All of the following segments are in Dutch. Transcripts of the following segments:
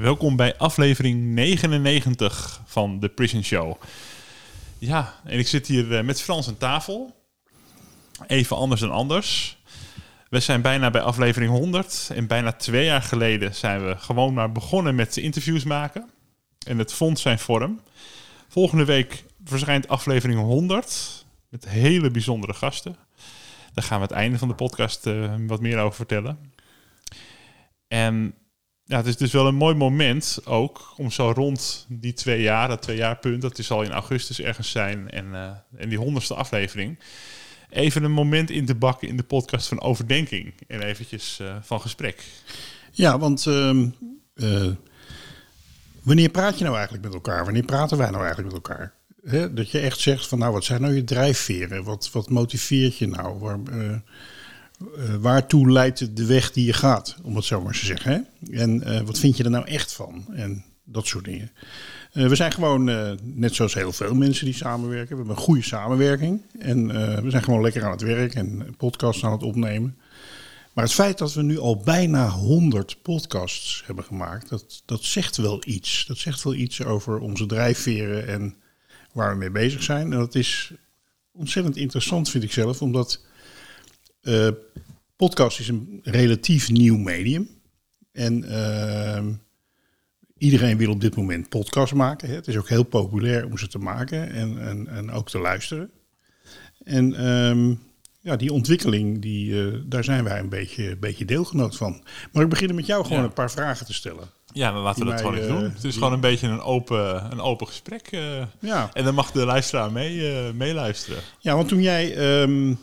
Welkom bij aflevering 99 van The Prison Show. Ja, en ik zit hier eh, met Frans aan tafel. Even anders dan anders. We zijn bijna bij aflevering 100. En bijna twee jaar geleden zijn we gewoon maar begonnen met interviews maken. En het vond zijn vorm. Volgende week verschijnt aflevering 100 met hele bijzondere gasten. Daar gaan we het einde van de podcast eh, wat meer over vertellen. En ja, het is dus wel een mooi moment ook om zo rond die twee jaar, dat twee jaar punt, dat zal in augustus ergens zijn en, eh, en die honderdste aflevering, even een moment in te bakken in de podcast van overdenking en eventjes eh, van gesprek. Ja, want ehm, eh, wanneer praat je nou eigenlijk met elkaar? Wanneer praten wij nou eigenlijk met elkaar? Dat je echt zegt van nou, wat zijn nou je drijfveren? Wat, wat motiveert je nou? Waar, eh, waartoe leidt de weg die je gaat, om het zo maar te zeggen? Hè? En eh, wat vind je er nou echt van? En dat soort dingen. Eh, we zijn gewoon, net zoals heel veel mensen die samenwerken, we hebben een goede samenwerking. En we zijn gewoon lekker aan het werk en podcasts aan het opnemen. Maar het feit dat we nu al bijna 100 podcasts hebben gemaakt, dat, dat zegt wel iets. Dat zegt wel iets over onze drijfveren en waar we mee bezig zijn. En dat is ontzettend interessant, vind ik zelf, omdat eh, podcast is een relatief nieuw medium. En eh, iedereen wil op dit moment podcast maken. Hè. Het is ook heel populair om ze te maken en, en, en ook te luisteren. En ehm, ja, die ontwikkeling, die, eh, daar zijn wij een beetje, beetje deelgenoot van. Maar ik begin met jou gewoon Ja. een paar vragen te stellen. Ja, dan laten we dat mij, gewoon even doen. Het is gewoon een beetje een open, een open gesprek. Ja, en dan mag de luisteraar mee, meeluisteren. ja want toen jij, ehm,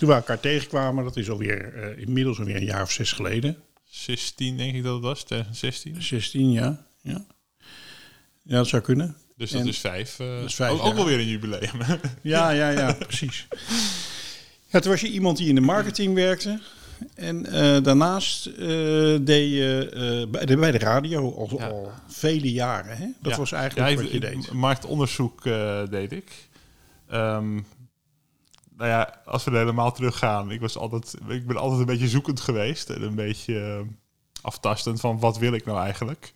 toen we elkaar tegenkwamen, dat is alweer uh, inmiddels alweer een jaar of zes geleden. 16 denk ik dat het was, 2016. 16, ja. Ja, ja dat zou kunnen. Dus dat En- is vijf. is vijf ook, ook jaar. wel weer een jubileum. Ja, ja, ja, precies. Ja, toen was je iemand die in de marketing werkte. En eh, daarnaast deed je bij, de, bij de radio al, Ja. al vele jaren. Hè? Dat Ja. was eigenlijk Ja, wat je deed. Marktonderzoek deed ik. Ehm, nou ja, als we er helemaal teruggaan, ik, was altijd, ik ben altijd een beetje zoekend geweest en een beetje eh, aftastend van wat wil ik nou eigenlijk.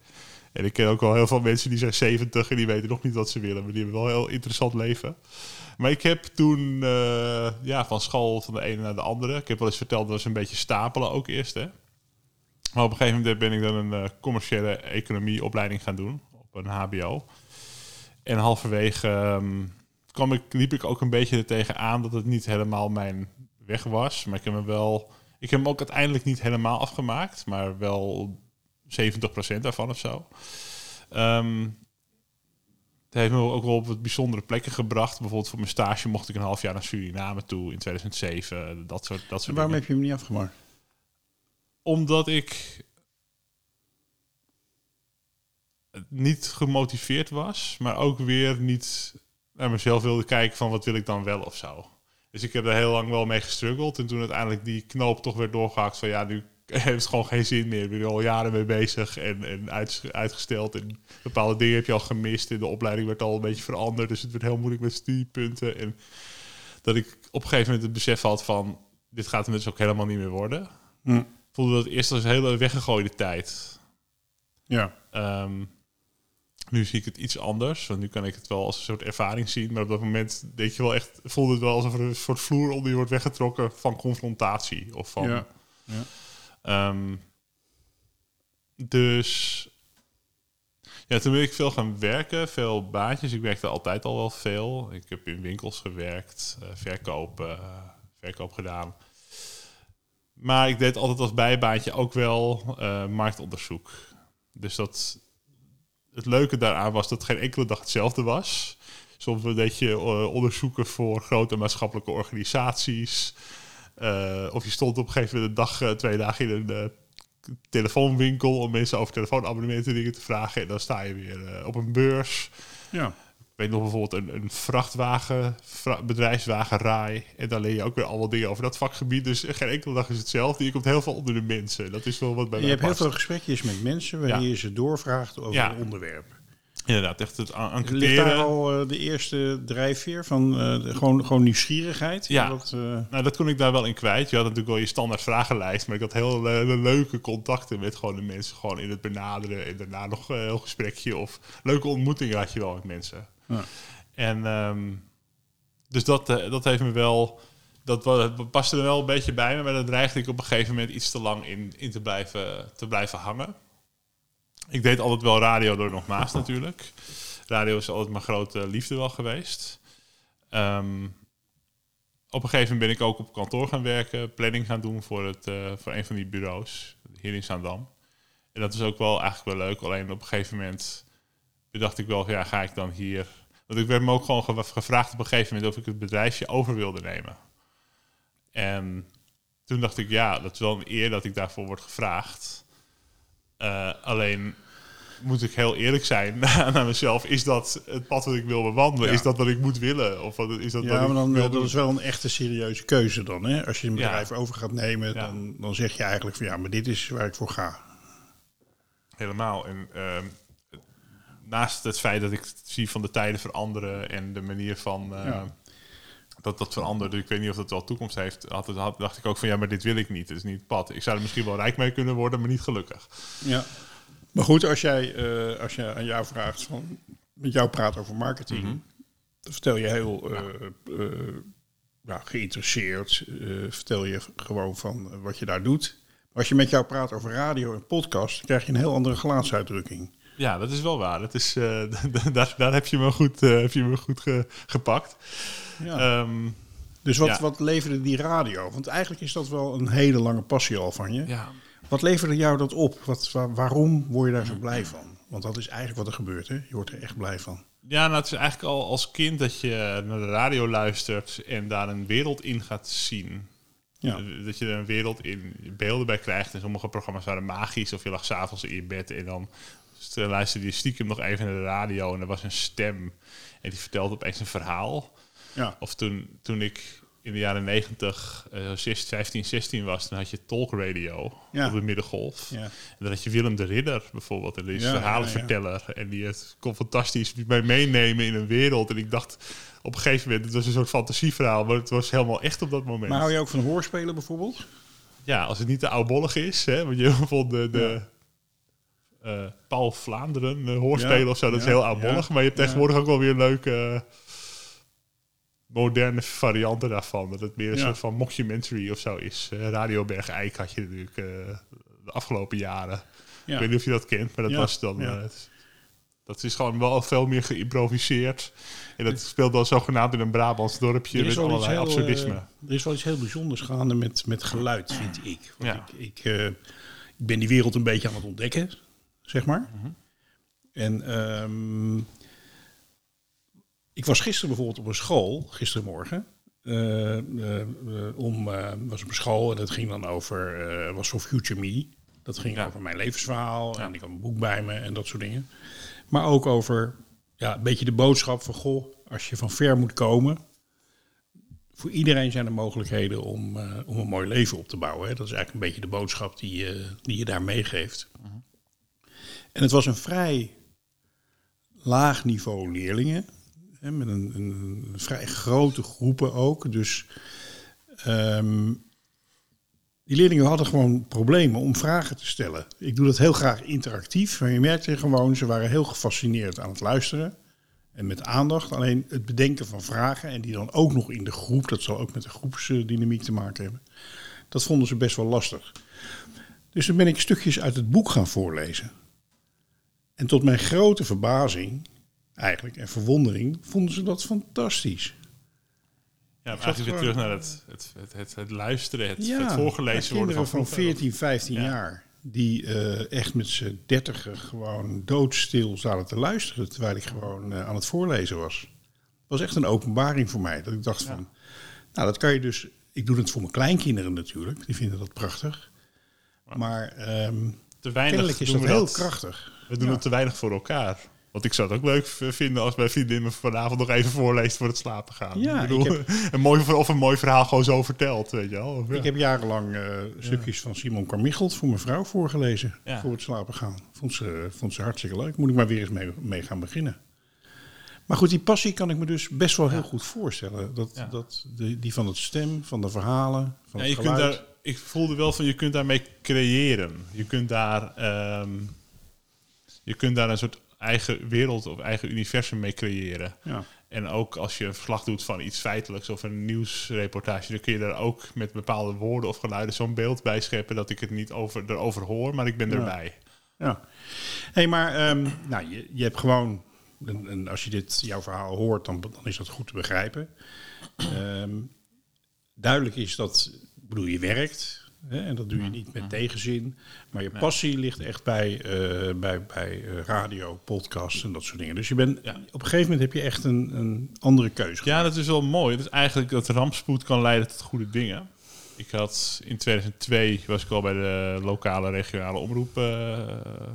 En ik ken ook wel heel veel mensen die zijn 70 en die weten nog niet wat ze willen, maar die hebben wel een heel interessant leven. Maar ik heb toen eh, ja, van school van de ene naar de andere, ik heb wel eens verteld, dat was een beetje stapelen ook eerst. Hè? Maar op een gegeven moment ben ik dan een eh, commerciële economieopleiding gaan doen op een HBO. En halverwege ehm, kwam ik, liep ik ook een beetje er tegenaan dat het niet helemaal mijn weg was. Maar ik heb hem wel. Ik heb hem ook uiteindelijk niet helemaal afgemaakt, maar wel 70% daarvan of zo. Ehm, het heeft me ook wel op wat bijzondere plekken gebracht. Bijvoorbeeld voor mijn stage mocht ik een half jaar naar Suriname toe in 2007. Dat soort, dat soort En waarom dingen. heb je hem niet afgemaakt? Omdat ik niet gemotiveerd was, maar ook weer niet naar mezelf wilde kijken van wat wil ik dan wel of zo. Dus ik heb er heel lang wel mee gestruggeld. En toen uiteindelijk die knoop toch werd doorgehakt van ja, nu heeft het gewoon geen zin meer. Ik ben er al jaren mee bezig en, en uit, uitgesteld. En bepaalde dingen heb je al gemist. En de opleiding werd al een beetje veranderd. Dus het werd heel moeilijk met studiepunten. En dat ik op een gegeven moment het besef had van dit gaat hem dus ook helemaal niet meer worden. Hm. Voelde dat eerst als een hele weggegooide tijd. Ja. Ehm, nu zie ik het iets anders, want nu kan ik het wel als een soort ervaring zien. Maar op dat moment denk je wel echt, voelde het wel alsof er een soort vloer onder je wordt weggetrokken van confrontatie. Of van, Ja. Ja. Ehm, dus Ja, toen ben ik veel gaan werken, veel baantjes. Ik werkte altijd al wel veel. Ik heb in winkels gewerkt, uh, verkoop, uh, verkoop gedaan. Maar ik deed altijd als bijbaantje ook wel uh, marktonderzoek. Dus dat, het leuke daaraan was dat geen enkele dag hetzelfde was. Soms deed je onderzoeken voor grote maatschappelijke organisaties. of je stond op een gegeven moment een dag, twee dagen in een telefoonwinkel om mensen over telefoonabonnementen dingen te vragen. En dan sta je weer op een beurs. Ja. Ik weet nog bijvoorbeeld een, een vrachtwagen, vra bedrijfswagenraai. En dan leer je ook weer allemaal dingen over dat vakgebied. Dus geen enkele dag is hetzelfde. Je komt heel veel onder de mensen. Dat is wel wat bij je hebt past. heel veel gesprekjes met mensen Ja. je ze doorvraagt over Ja. een onderwerp. Inderdaad, echt het en- Ligt daar enquêteren. al eh, de eerste drijfveer van eh, de- gewoon, gewoon nieuwsgierigheid? Ja. Dat, eh, Nou, dat kon ik daar wel in kwijt. Je had natuurlijk wel je standaard vragenlijst. Maar ik had heel leuke contacten met gewoon de mensen. Gewoon in het benaderen. En daarna nog een heel gesprekje. Of leuke ontmoetingen had je wel met mensen. Ja. En ehm, dus dat, eh, dat heeft me wel... Dat paste er wel een beetje bij me. Maar daar dreigde ik op een gegeven moment iets te lang in, in te, blijven, te blijven hangen. Ik deed altijd wel radio door nog naast natuurlijk. Radio is altijd mijn grote liefde wel geweest. Ehm, op een gegeven moment ben ik ook op kantoor gaan werken, planning gaan doen voor, het, eh, voor een van die bureaus hier in Zaandam. En dat is ook wel eigenlijk wel leuk. Alleen op een gegeven moment bedacht ik wel, ja, ga ik dan hier. Want ik werd me ook gewoon ge- gevraagd op een gegeven moment of ik het bedrijfje over wilde nemen. En toen dacht ik, ja, dat is wel een eer dat ik daarvoor word gevraagd. Eh, alleen moet ik heel eerlijk zijn naar mezelf. Is dat het pad wat ik wil bewandelen? Ja. Is dat wat ik moet willen? Of wat, is dat ja, maar dan, dat doen? is wel een echte serieuze keuze dan. Hè? Als je een Ja. bedrijf over gaat nemen, dan, dan zeg je eigenlijk van ja, maar dit is waar ik voor ga. Helemaal. En ehm, naast het feit dat ik zie van de tijden veranderen en de manier van Ja. dat dat verandert, ik weet niet of dat wel toekomst heeft, had, het- had, dacht ik ook van ja, maar dit wil ik niet. Het is niet het pad. Ik zou er misschien wel rijk mee kunnen worden, maar niet gelukkig. Ja. Maar goed, als jij eh, als je aan jou vraagt van met jou praat over marketing, Mhm. dan vertel je heel eh, eh, ja, geïnteresseerd, vertel je gewoon van wat je daar doet. Maar als je met jou praat over radio en podcast, krijg je een heel andere gelaatsuitdrukking. Ja, dat is wel waar. Dat is, eh, daar, daar heb je me goed, eh, heb je me goed ge- gepakt. Ja. Ehm, dus wat, ja. wat leverde die radio? Want eigenlijk is dat wel een hele lange passie al van je. ja. Wat leverde jou dat op? Wat, wa- waarom word je daar zo blij van? Want dat is eigenlijk wat er gebeurt, hè? Je wordt er echt blij van. Ja, nou, het is eigenlijk al als kind dat je naar de radio luistert en daar een wereld in gaat zien. Ja. Eh, Dat je er een wereld in beelden bij krijgt. En sommige programma's waren magisch. Of je lag s'avonds in je bed en dan st- luisterde je stiekem nog even naar de radio. En er was een stem en die vertelde opeens een verhaal. Ja. Of toen, toen ik in de jaren 90, eh, 16, 15, 16 was, dan had je talk radio Ja. op de middengolf. Ja. En dan had je Willem de Ridder bijvoorbeeld. En die is Ja, verhalenverteller. En die het kon fantastisch mij meenemen in een wereld. En ik dacht op een gegeven moment, het was een soort fantasieverhaal. Maar het was helemaal echt op dat moment. Maar hou je ook van hoorspelen bijvoorbeeld? Ja, als het niet te oudbollig is. Hè, want je vond de, de eh, Paul Vlaanderen eh, hoorspelen Ja, of zo. Dat is heel oudbollig. ja, maar je hebt tegenwoordig ook wel weer leuke eh, moderne varianten daarvan. Dat het meer een soort van mockumentary of zo is. Eh, Radio Berg Eik had je natuurlijk de afgelopen jaren. Ja. Ik weet niet of je dat kent, maar dat was dan... ja. het- dat is gewoon wel veel meer geïmproviseerd. En dat speelt dan zogenaamd in een Brabants dorpje met allerlei heel, absurdisme. er is wel iets heel bijzonders gaande met, met geluid, vind ik. Want ik, ik, ik ben die wereld een beetje aan het ontdekken, zeg maar. Mhm. En ehm, ik was gisteren bijvoorbeeld op een school, gistermorgen. eh, eh, eh, om, eh, was op een school en dat ging dan over, was voor Future Me. Dat ging Ja. over mijn levensverhaal Ja. en ik had een boek bij me en dat soort dingen. Maar ook over ja, een beetje de boodschap van, goh, als je van ver moet komen, voor iedereen zijn er mogelijkheden om, om een mooi leven op te bouwen. Hè. Dat is eigenlijk een beetje de boodschap die, die je daar meegeeft. En het was een vrij laag niveau leerlingen. Hè, met een, een, vrij grote groepen ook. Dus ehm, die leerlingen hadden gewoon problemen om vragen te stellen. Ik doe dat heel graag interactief. Maar je merkte gewoon, ze waren heel gefascineerd aan het luisteren. En met aandacht. Alleen het bedenken van vragen. En die dan ook nog in de groep. Dat zal ook met de groepsdynamiek te maken hebben. Dat vonden ze best wel lastig. Dus toen ben ik stukjes uit het boek gaan voorlezen. En tot mijn grote verbazing, eigenlijk, en verwondering, vonden ze dat fantastisch. Ja, zag eigenlijk weer terug naar het, het, het, het, het luisteren, het, Ja, het voorgelezen worden van van vroeger. 14, 15 Ja. jaar. Die eh, echt met z'n dertiger gewoon doodstil zaten te luisteren. Terwijl ik gewoon eh, aan het voorlezen was. Het was echt een openbaring voor mij. Dat ik dacht van, nou dat kan je dus... Ik doe het voor mijn kleinkinderen natuurlijk. Die vinden dat prachtig. Maar ehm Te weinig is dat heel krachtig. We doen Ja. het te weinig voor elkaar. Want ik zou het ook leuk vinden als mijn vriendin me vanavond nog even voorleest voor het slapen gaan. Ja, ik bedoel, ik een mooi, of een mooi verhaal gewoon zo verteld, weet je wel. Ja. Ik heb jarenlang eh, stukjes van Simon Carmichelt voor mijn vrouw voorgelezen. Voor het slapen gaan. Vond ze, vond ze hartstikke leuk. Moet ik maar weer eens mee, mee gaan beginnen. Maar goed, die passie kan ik me dus best wel heel goed voorstellen. Dat, dat de, die van het stem, van de verhalen, van het je kunt geluid. daar, ik voelde wel van, je kunt daarmee creëren. Je kunt daar, ehm, je kunt daar een soort eigen wereld of eigen universum mee creëren. Ja. En ook als je een verslag doet van iets feitelijks of een nieuwsreportage, dan kun je daar ook met bepaalde woorden of geluiden zo'n beeld bij scheppen dat ik het niet over, erover hoor, maar ik ben Ja. erbij. Ja. hey, maar ehm, nou, je, je hebt gewoon... En, en als je dit, jouw verhaal hoort, dan, dan is dat goed te begrijpen. Ehm, duidelijk is dat... Ik bedoel, je werkt... En dat doe je niet met tegenzin. Maar je passie ligt echt bij, eh, bij, bij eh, radio, podcasts en dat soort dingen. Dus je bent, Ja. op een gegeven moment heb je echt een, een andere keuze Ja, dat is wel mooi. Dat is eigenlijk dat rampspoed kan leiden tot goede dingen. Ik had in 2002 was ik al bij de lokale regionale omroep eh,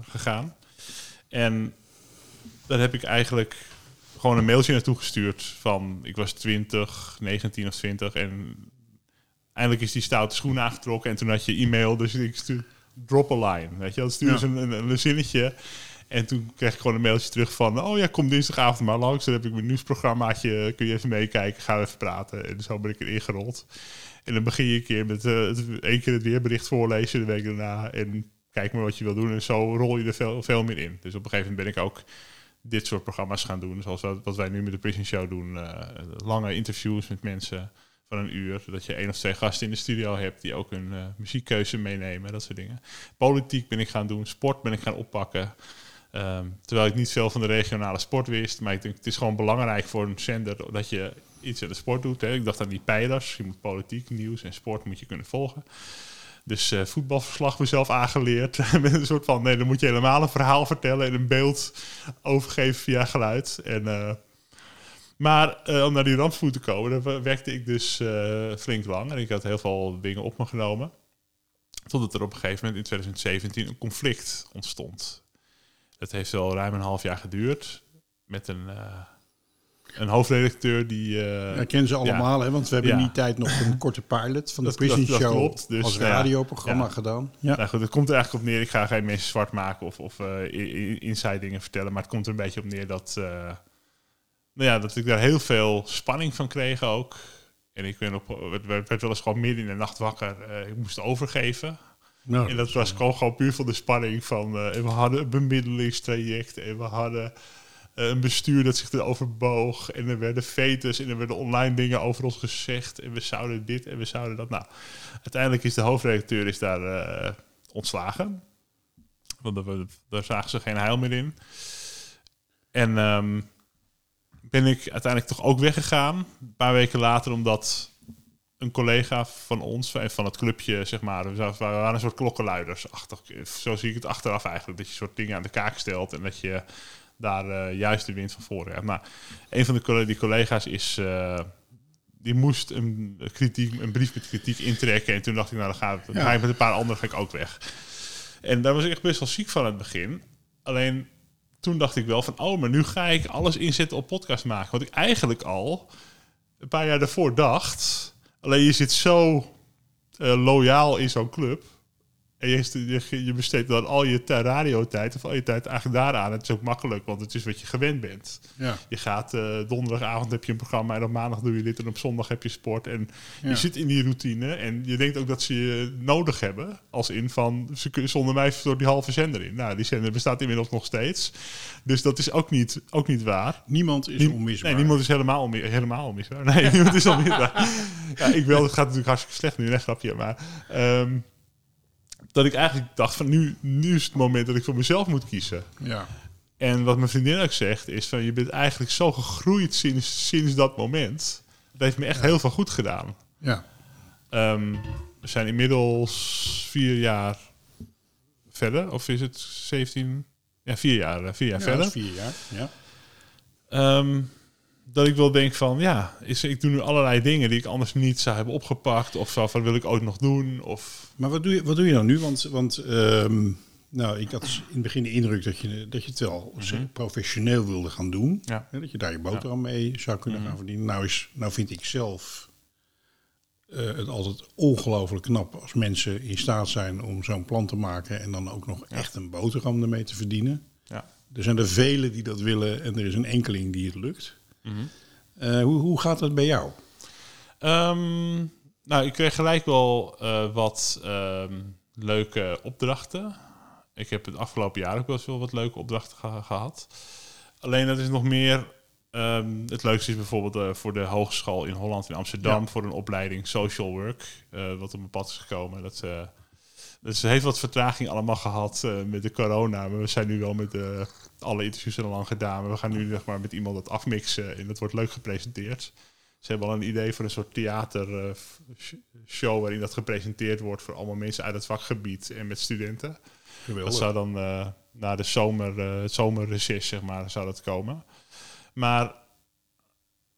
gegaan. En daar heb ik eigenlijk gewoon een mailtje naartoe gestuurd van ik was 20, 19 of 20 en eindelijk is die stoute schoen aangetrokken en toen had je e-mail, dus ik stuur drop a line, weet je, dat Ja. ze een, een, een zinnetje en toen kreeg ik gewoon een mailtje terug van oh ja, kom dinsdagavond maar langs, dan heb ik mijn nieuwsprogrammaatje, kun je even meekijken, gaan we even praten en zo ben ik erin gerold. En dan begin je een keer met het, één keer het weerbericht voorlezen de week daarna en kijk maar wat je wil doen en zo rol je er veel, veel meer in. Dus op een gegeven moment ben ik ook dit soort programma's gaan doen. Zoals wat, wat wij nu met de Prison Show doen. eh, lange interviews met mensen van een uur. Zodat je één of twee gasten in de studio hebt die ook hun eh, muziekkeuze meenemen. Dat soort dingen. Politiek ben ik gaan doen. Sport ben ik gaan oppakken. Ehm, terwijl ik niet veel van de regionale sport wist. Maar ik denk, het is gewoon belangrijk voor een zender dat je iets aan de sport doet. Hè. Ik dacht aan die pijlers. Je moet politiek, nieuws en sport moet je kunnen volgen. Dus eh, voetbalverslag mezelf aangeleerd. Met een soort van, nee, dan moet je helemaal een verhaal vertellen en een beeld overgeven via geluid. En, eh, maar eh, om naar die rampspoed te komen, daar werkte ik dus eh, flink lang. En ik had heel veel dingen op me genomen. Totdat er op een gegeven moment in 2017 een conflict ontstond. Dat heeft wel ruim een half jaar geduurd. Met een, eh, een hoofdredacteur die... eh, Ik ken ze allemaal, hè, want we hebben Ja. in die tijd nog een korte pilot van de Dat- Prison dat- dat Show klopt. Dus, als ja, radioprogramma ja. gedaan. Ja. Nou goed, het komt er eigenlijk op neer. Ik ga geen mensen zwart maken of, of inside dingen vertellen. Maar het komt er een beetje op neer dat, nou ja, dat ik daar heel veel spanning van kreeg ook. En ik ben op, werd, werd wel eens gewoon midden in de nacht wakker. Eh, ik moest overgeven. Nou, En dat was gewoon, gewoon puur van de spanning van... eh, en we hadden een bemiddelingstraject en we hadden eh, een bestuur dat zich erover boog. En er werden fetus en er werden online dingen over ons gezegd. En we zouden dit en we zouden dat. Nou, uiteindelijk is de hoofdredacteur is daar ontslagen. Want daar, daar zagen ze geen heil meer in. En ehm, ben ik uiteindelijk toch ook weggegaan. Een paar weken later, omdat een collega van ons, van van het clubje, zeg maar, we waren een soort klokkenluiders. Achtig, zo zie ik het achteraf eigenlijk. Dat je soort dingen aan de kaak stelt en dat je daar eh, juist de wind van voren hebt. Maar een van de die collega's is. eh, die moest een, kritiek, een brief met kritiek intrekken. En toen dacht ik, nou, dan ga, ik- dan ga ik met een paar anderen ga ik ook weg. En daar was ik echt best wel ziek van aan het begin. Alleen toen dacht ik wel van, oh, maar nu ga ik alles inzetten op podcast maken. Wat ik eigenlijk al een paar jaar daarvoor dacht. Alleen je zit zo eh, loyaal in zo'n club. En je, je, besteedt dan al je radiotijd of al je tijd eigenlijk daaraan. Het is ook makkelijk, want het is wat je gewend bent. ja. Je gaat eh, donderdagavond heb je een programma en op maandag doe je dit en op zondag heb je sport. En Ja. je zit in die routine en je denkt ook dat ze je nodig hebben. Als in van, ze kunnen zonder mij door die halve zender in. Nou, die zender bestaat inmiddels nog steeds. Dus dat is ook niet, ook niet waar. Niemand is onmisbaar. Nee, niemand is helemaal, onmi helemaal onmisbaar. Nee, niemand is onmisbaar. ja, ik wel, het gaat natuurlijk hartstikke slecht nu, een grapje. Maar ehm, dat ik eigenlijk dacht van nu, nu is het moment dat ik voor mezelf moet kiezen. Ja. En wat mijn vriendin ook zegt, is van je bent eigenlijk zo gegroeid sinds, sinds dat moment. Dat heeft me echt heel veel goed gedaan. Ja. Ehm, we zijn inmiddels vier jaar verder, of is het 17? Ja, vier jaar, eh, vier jaar Ja, verder. vier jaar. Ja. Ehm, dat ik wel denk van, ja, is, ik doe nu allerlei dingen die ik anders niet zou hebben opgepakt. Of zo, van wil ik ook nog doen. Of, Maar wat doe je, wat doe je nou nu? Want, want ehm, nou, ik had in het begin de indruk dat je, dat je het wel zeg, professioneel wilde gaan doen. Ja. Hè, dat je daar je boterham mee zou kunnen gaan verdienen. Nou, is, nou vind ik zelf eh, het altijd ongelooflijk knap als mensen in staat zijn om zo'n plan te maken en dan ook nog echt een boterham ermee te verdienen. ja. Er zijn er velen die dat willen en er is een enkeling die het lukt. Eh, hoe, hoe gaat dat bij jou? Ehm, nou, ik kreeg gelijk wel eh, wat ehm, leuke opdrachten. Ik heb het afgelopen jaar ook wel wat leuke opdrachten ge- gehad. Alleen dat is nog meer. ehm, het leukste is bijvoorbeeld eh, voor de hogeschool in Holland in Amsterdam voor een opleiding social work, wat op mijn pad is gekomen. Dat, dus het heeft wat vertraging allemaal gehad eh, met de corona. Maar we zijn nu wel met eh, alle interviews al lang gedaan. Maar we gaan nu zeg maar, met iemand dat afmixen en dat wordt leuk gepresenteerd. Ze hebben al een idee voor een soort theatershow waarin dat gepresenteerd wordt voor allemaal mensen uit het vakgebied en met studenten. Dat zou dan eh, na de zomer, eh, het zomerreces, zeg maar, zou dat komen. Maar,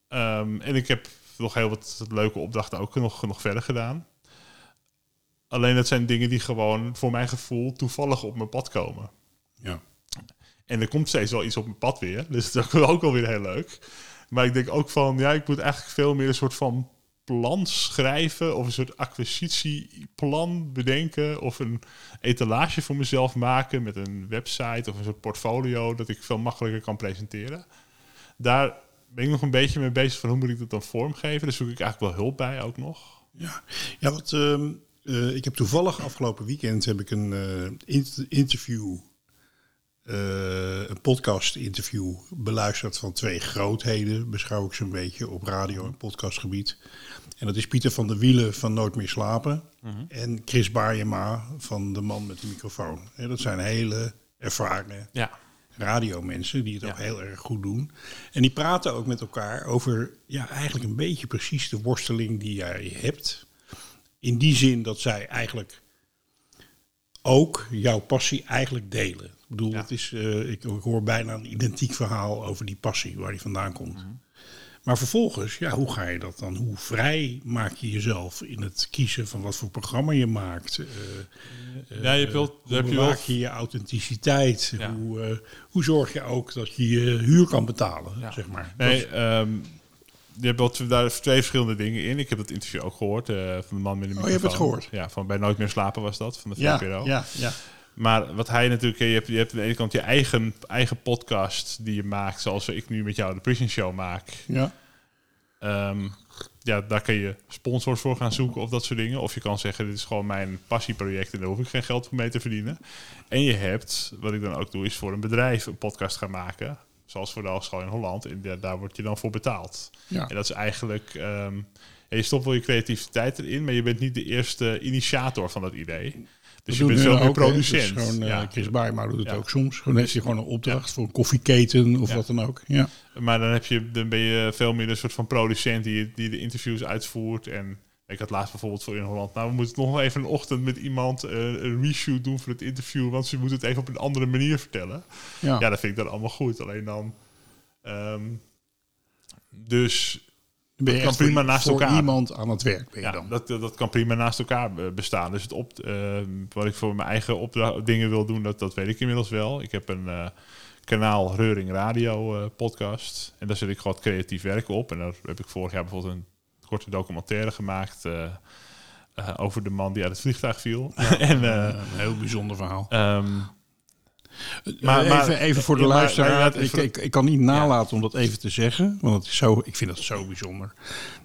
ehm, en ik heb nog heel wat leuke opdrachten ook nog, nog verder gedaan. Alleen dat zijn dingen die gewoon voor mijn gevoel toevallig op mijn pad komen. Ja. En er komt steeds wel iets op mijn pad weer. Dus dat is ook wel weer heel leuk. Maar ik denk ook van, ja, ik moet eigenlijk veel meer een soort van plan schrijven. Of een soort acquisitieplan bedenken. Of een etalage voor mezelf maken met een website of een soort portfolio. Dat ik veel makkelijker kan presenteren. Daar ben ik nog een beetje mee bezig van hoe moet ik dat dan vormgeven. Daar zoek ik eigenlijk wel hulp bij ook nog. Ja, ja wat, ehm, eh, ik heb toevallig afgelopen weekend heb ik een eh, int- interview, eh, een podcast interview beluisterd van twee grootheden, beschouw ik ze een beetje op radio- en podcastgebied. En dat is Pieter van der Wielen van Nooit meer slapen en Chris Baarjema van De Man met de microfoon. Hè, dat zijn hele ervaren Ja, radiomensen die het Ja. ook heel erg goed doen. En die praten ook met elkaar over ja, eigenlijk een beetje precies de worsteling die jij hebt. In die zin dat zij eigenlijk ook jouw passie eigenlijk delen. Ik bedoel, Ja. het is, eh, ik, hoor bijna een identiek verhaal over die passie, waar die vandaan komt. Mhm. Maar vervolgens, ja, hoe ga je dat dan? Hoe vrij maak je jezelf in het kiezen van wat voor programma je maakt? Eh, ja je wilt, hoe daar heb je je je authenticiteit? Ja. Hoe, eh, hoe zorg je ook dat je je huur kan betalen, Ja. zeg maar? Nee, Dat- ehm, je hebt daar twee verschillende dingen in. Ik heb dat interview ook gehoord eh, van de man met de Oh, microfoon. je hebt het gehoord? Ja, van bij Nooit meer slapen was dat, van de ja, VPRO. ja, ja. Maar wat hij natuurlijk, je hebt, je hebt aan de ene kant je eigen, eigen podcast die je maakt, zoals ik nu met jou de Prison Show maak. ja. Ehm, ja, daar kun je sponsors voor gaan zoeken of dat soort dingen. Of je kan zeggen, dit is gewoon mijn passieproject en daar hoef ik geen geld voor mee te verdienen. En je hebt, wat ik dan ook doe, is voor een bedrijf een podcast gaan maken. Zoals voor de Hogeschool in Holland. En daar, daar word je dan voor betaald. Ja. En dat is eigenlijk... ehm, je stopt wel je creativiteit erin, maar je bent niet de eerste initiator van dat idee. Dus je bent veel meer producent. Dus gewoon, eh, ja. Chris Baarma doet het Ja. ook soms. Gewoon heeft hij gewoon een opdracht voor een koffieketen of wat dan ook. Ja. Maar dan, heb je, dan ben je veel meer een soort van producent die, die de interviews uitvoert. En ik had laatst bijvoorbeeld voor in Holland. Nou, we moeten nog even een ochtend met iemand eh, een reshoot doen voor het interview. Want ze moeten het even op een andere manier vertellen. Ja. Ja, dat vind ik dan allemaal goed. Alleen dan. ehm, dus ben je kan prima naast voor elkaar. iemand aan het werk. Ben je ja, dan. dat, dat kan prima naast elkaar eh, bestaan. Dus het op, ehm, wat ik voor mijn eigen opdra- dingen wil doen, dat, dat weet ik inmiddels wel. Ik heb een eh, kanaal Reuring Radio podcast. En daar zet ik gewoon creatief werk op. En daar heb ik vorig jaar bijvoorbeeld een korte documentaire gemaakt... eh, eh, over de man die uit het vliegtuig viel. en, eh, een heel bijzonder verhaal. ehm, Maar, maar- even, even voor de ja, luisteraar. maar ik, ik, ik kan niet nalaten om dat even te zeggen. Want het is zo, ik vind dat zo bijzonder.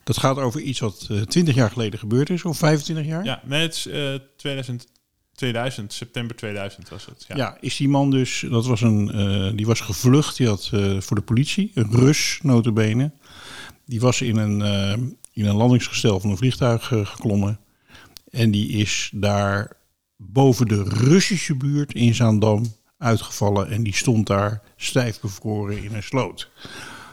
Dat gaat over iets wat eh, 20 jaar geleden gebeurd is. Of 25 jaar. ja, nee, het is eh, 2000, 2000, september 2000 was het. Ja. Ja, is die man dus, dat was een, die was gevlucht, die had voor de politie, een Rus notabene. Die was in een, in een landingsgestel van een vliegtuig eh, geklommen. En die is daar boven de Russische buurt in Zaandam uitgevallen. En die stond daar stijf bevroren in een sloot.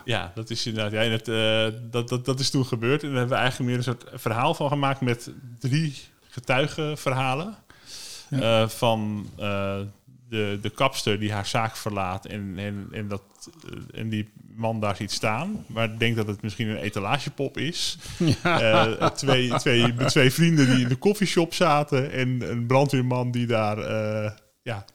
Ja, dat is inderdaad. Ja, en het, eh, dat, dat, dat is toen gebeurd. En daar hebben we eigenlijk meer een soort verhaal van gemaakt met drie getuigenverhalen. Eh, van de, de kapster die haar zaak verlaat en, en, en, dat, en die man daar ziet staan. Maar denkt dat het misschien een etalagepop is. Eh, twee, twee, twee vrienden die in de koffieshop zaten en een brandweerman die daar eh, ja,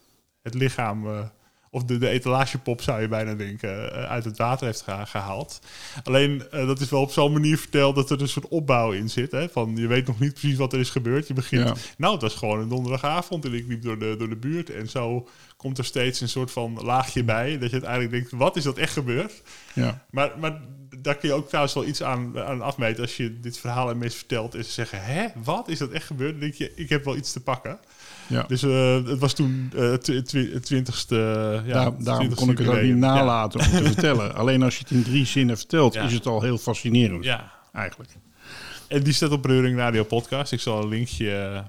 het lichaam... of de, de etalagepop zou je bijna denken, eh, uit het water heeft geha- gehaald. Alleen, eh, dat is wel op zo'n manier verteld dat er een soort opbouw in zit. Hè? Van, je weet nog niet precies wat er is gebeurd. Je begint, Ja. nou, het was gewoon een donderdagavond en ik liep door de, door de buurt. En zo komt er steeds een soort van laagje bij. Dat je uiteindelijk denkt, wat is dat echt gebeurd? Ja. Maar, maar daar kun je ook trouwens wel iets aan, aan afmeten. Als je dit verhaal aan mensen vertelt en ze zeggen, hè, wat is dat echt gebeurd? Dan denk je, ik heb wel iets te pakken. Ja. Dus eh, het was toen het twi- twi- twintigste... ja, Daar, daarom 20ste kon ik het ook niet. Ja. nalaten om te vertellen. Alleen als je het in drie zinnen vertelt, Ja. is het al heel fascinerend. Ja, Eigenlijk. En die staat op Reuring Radio Podcast. Ik zal een linkje,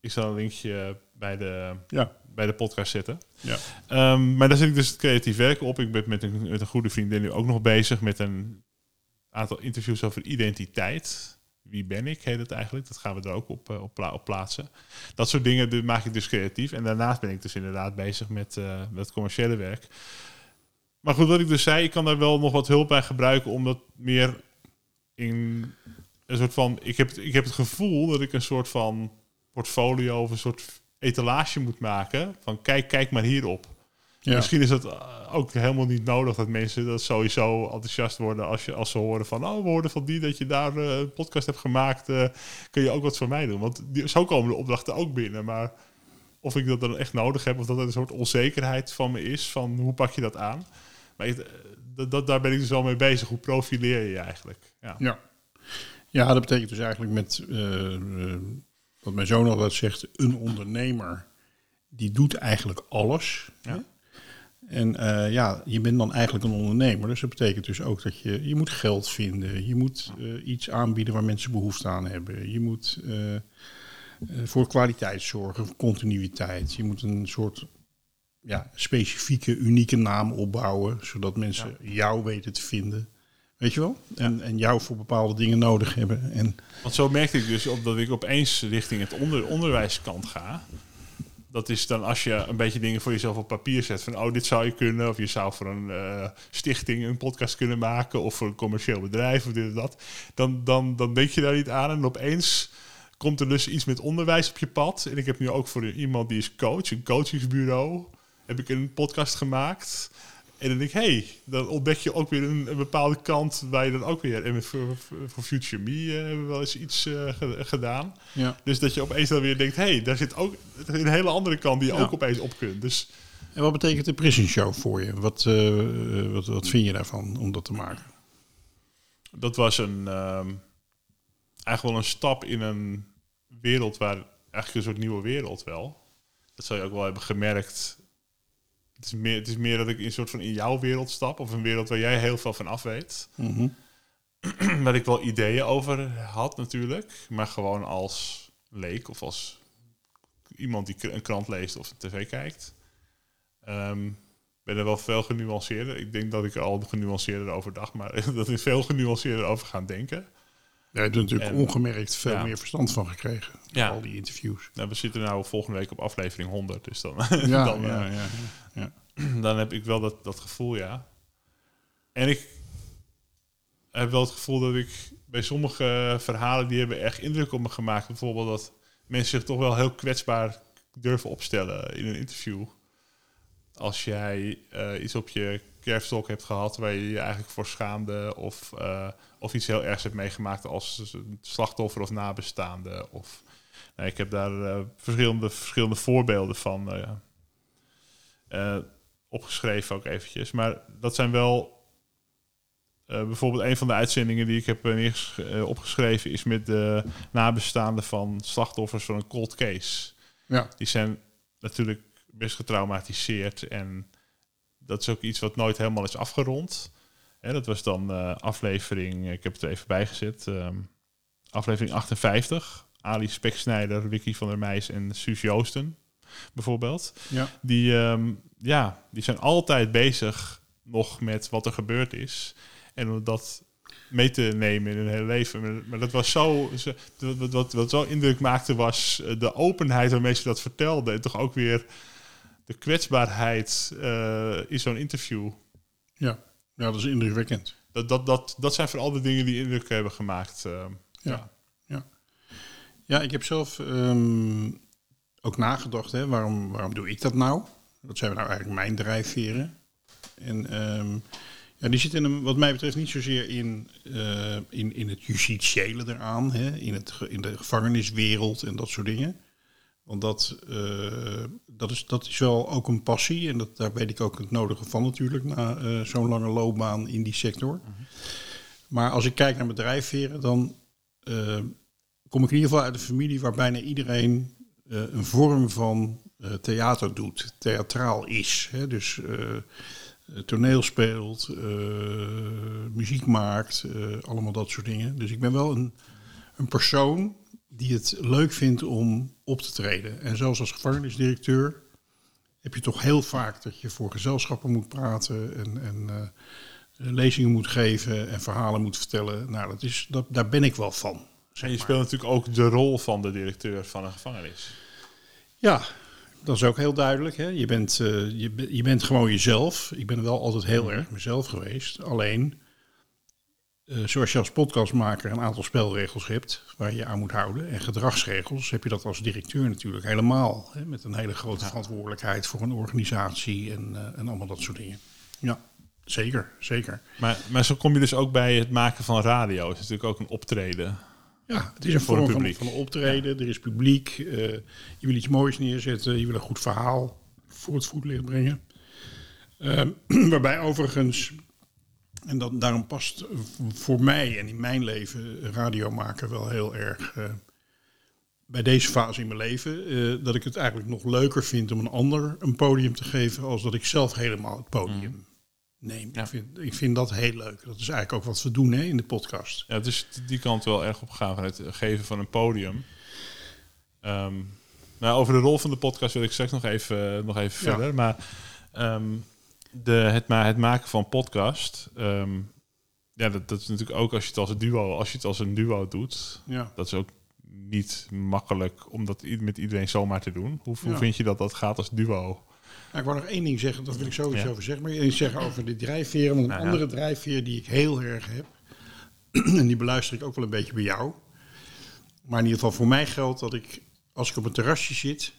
ik zal een linkje bij, de, Ja. bij de podcast zetten. Ja. Ehm, maar daar zit ik dus het creatief werk op. Ik ben met een, met een goede vriendin nu ook nog bezig met een aantal interviews over identiteit. Wie ben ik, heet het eigenlijk. Dat gaan we er ook op, eh, op, pla- op plaatsen. Dat soort dingen maak ik dus creatief. En daarnaast ben ik dus inderdaad bezig met, eh, met commerciële werk. Maar goed, wat ik dus zei, ik kan daar wel nog wat hulp bij gebruiken om dat meer in een soort van. Ik heb, ik heb het gevoel dat ik een soort van portfolio of een soort etalage moet maken. Van kijk, kijk maar hierop. Ja. Misschien is dat eh, ook helemaal niet nodig dat mensen dat sowieso enthousiast worden als, je, als ze horen van, oh, we hoorden van die dat je daar eh, een podcast hebt gemaakt, eh, kun je ook wat voor mij doen. Want die, zo komen de opdrachten ook binnen. Maar of ik dat dan echt nodig heb, of dat er een soort onzekerheid van me is, van hoe pak je dat aan? Maar ik- dat, dat, daar ben ik dus wel mee bezig. Hoe profileer je je eigenlijk? Ja. Ja. ja, dat betekent dus eigenlijk met wat mijn zoon altijd zegt, een ondernemer die doet eigenlijk alles. Ja. En eh, ja, je bent dan eigenlijk een ondernemer. Dus dat betekent dus ook dat je, je moet geld vinden. Je moet eh, iets aanbieden waar mensen behoefte aan hebben. Je moet eh, voor kwaliteit zorgen, voor continuïteit. Je moet een soort ja, specifieke, unieke naam opbouwen. Zodat mensen jou weten te vinden. Weet je wel? En, en jou voor bepaalde dingen nodig hebben. En Want zo merkte ik dus op dat ik opeens richting het onder, onderwijskant ga. Dat is dan als je een beetje dingen voor jezelf op papier zet. Van, oh, dit zou je kunnen. Of je zou voor een eh, stichting een podcast kunnen maken. Of voor een commercieel bedrijf of dit en dat. Dan, dan, dan denk je daar niet aan. En opeens komt er dus iets met onderwijs op je pad. En ik heb nu ook voor iemand die is coach, een coachingsbureau, heb ik een podcast gemaakt. En dan denk ik, hey, dan ontdek je ook weer een, een bepaalde kant waar je dan ook weer... En voor, voor- Future Me eh, hebben we wel eens iets eh, ge- gedaan. ja. Dus dat je opeens dan weer denkt, hey, daar zit ook een hele andere kant die je Ja. ook opeens op kunt. Dus En wat betekent de Prison Show voor je? Wat, eh, wat, wat vind je daarvan om dat te maken? dat was een, ehm, eigenlijk wel een stap in een wereld waar eigenlijk een soort nieuwe wereld wel. Dat zou je ook wel hebben gemerkt. Het is meer, het is meer dat ik in een soort van in jouw wereld stap of een wereld waar jij heel veel van af weet. Mhm. waar ik wel ideeën over had natuurlijk, maar gewoon als leek of als iemand die een krant leest of een tv kijkt. Ehm ben er wel veel genuanceerder. Ik denk dat ik er al genuanceerder over dacht, maar dat ik veel genuanceerder over gaan denken. Je hebt er natuurlijk En- ongemerkt veel ja. meer verstand van gekregen. Ja. Al die interviews. Nou, we zitten nu volgende week op aflevering 100, dus dan, Ja, dan, ja, eh, ja, ja. dan heb ik wel dat, dat gevoel, ja. En ik heb wel het gevoel dat ik bij sommige verhalen die hebben echt indruk op me gemaakt. Bijvoorbeeld dat mensen zich toch wel heel kwetsbaar durven opstellen in een interview. Als jij eh, iets op je kerfstok hebt gehad waar je je eigenlijk voor schaamde of, eh, of iets heel ergs hebt meegemaakt als slachtoffer of nabestaande. Of, nou, ik heb daar eh, verschillende, verschillende voorbeelden van. eh, opgeschreven ook eventjes. Maar dat zijn wel... bijvoorbeeld een van de uitzendingen die ik heb opgeschreven... is met de nabestaanden van slachtoffers van een cold case. Ja. Die zijn natuurlijk best getraumatiseerd. En dat is ook iets wat nooit helemaal is afgerond. Hè, dat was dan eh, aflevering... Ik heb het er even bijgezet. ehm, aflevering 58. Ali Speksnijder, Vicky van der Meijs en Suus Joosten. bijvoorbeeld. Ja. Die, ehm, ja, die zijn altijd bezig nog met wat er gebeurd is. En om dat mee te nemen in hun hele leven. Maar, dat was zo... Wat, wat, wat zo indruk maakte was eh, de openheid waarmee ze dat vertelden. En toch ook weer de kwetsbaarheid eh, in zo'n interview. Ja. ja, dat is indrukwekkend. Dat, dat, dat, dat zijn vooral de dingen die indruk hebben gemaakt. eh. Ja. ja. Ja, ik heb zelf ehm, ook nagedacht, hè, waarom, waarom doe ik dat nou? Dat zijn nou eigenlijk mijn drijfveren. En ehm, ja, die zitten hem, wat mij betreft niet zozeer in, eh, in, in het justitiële eraan, hè, in, het, in de gevangeniswereld en dat soort dingen. Want dat, eh, dat, is, dat is wel ook een passie en dat, daar weet ik ook het nodige van natuurlijk, na eh, zo'n lange loopbaan in die sector. Maar als ik kijk naar bedrijfveren, dan eh, kom ik in ieder geval uit een familie waar bijna iedereen een vorm van theater doet, theatraal is. Hè? Dus toneel speelt, muziek maakt, allemaal dat soort dingen. Dus ik ben wel een, een persoon die het leuk vindt om op te treden. En zelfs als gevangenisdirecteur heb je toch heel vaak dat je voor gezelschappen moet praten en, en eh, lezingen moet geven en verhalen moet vertellen. Nou, dat is, dat, daar ben ik wel van. zeg En je speelt natuurlijk ook de rol van de directeur van een gevangenis. Ja, dat is ook heel duidelijk. Hè? Je, bent, eh, je, je bent gewoon jezelf. Ik ben wel altijd heel erg mezelf geweest. Alleen, eh, zoals je als podcastmaker een aantal spelregels hebt waar je aan moet houden. En gedragsregels heb je dat als directeur natuurlijk helemaal. Hè? Met een hele grote verantwoordelijkheid voor een organisatie en, eh, en allemaal dat soort dingen. Ja, zeker, zeker. Maar, maar zo kom je dus ook bij het maken van radio. Het is natuurlijk ook een optreden. Ja, het is een Voor vorm een van, van optreden. Er is publiek. eh, je wil iets moois neerzetten. Je wil een goed verhaal voor het voetlicht brengen. Ehm, waarbij overigens, en dat, daarom past voor mij en in mijn leven radio maken wel heel erg eh, bij deze fase in mijn leven. eh, dat ik het eigenlijk nog leuker vind om een ander een podium te geven. als dat ik zelf helemaal het podium neem. Ja. Ik, vind, ik vind dat heel leuk. Dat is eigenlijk ook wat we doen hè, in de podcast. Ja, dus die kant wel erg op gaan van het geven van een podium. Ehm, nou, over de rol van de podcast wil ik straks nog even, nog even Ja. verder. Maar ehm, de, het, ma het maken van podcast. ehm, ja, dat, dat is natuurlijk ook als je het als een duo, als je het als een duo doet. Ja. Dat is ook niet makkelijk om dat met iedereen zomaar te doen. Hoe, hoe Ja. vind je dat dat gaat als duo? Nou, ik wou nog één ding zeggen, dat wil ik sowieso Ja. over zeggen. Maar iets zeggen over de drijfveren. Want een Nou andere drijfveer die ik heel erg heb, en die beluister ik ook wel een beetje bij jou. Maar in ieder geval voor mij geldt dat ik, als ik op een terrasje zit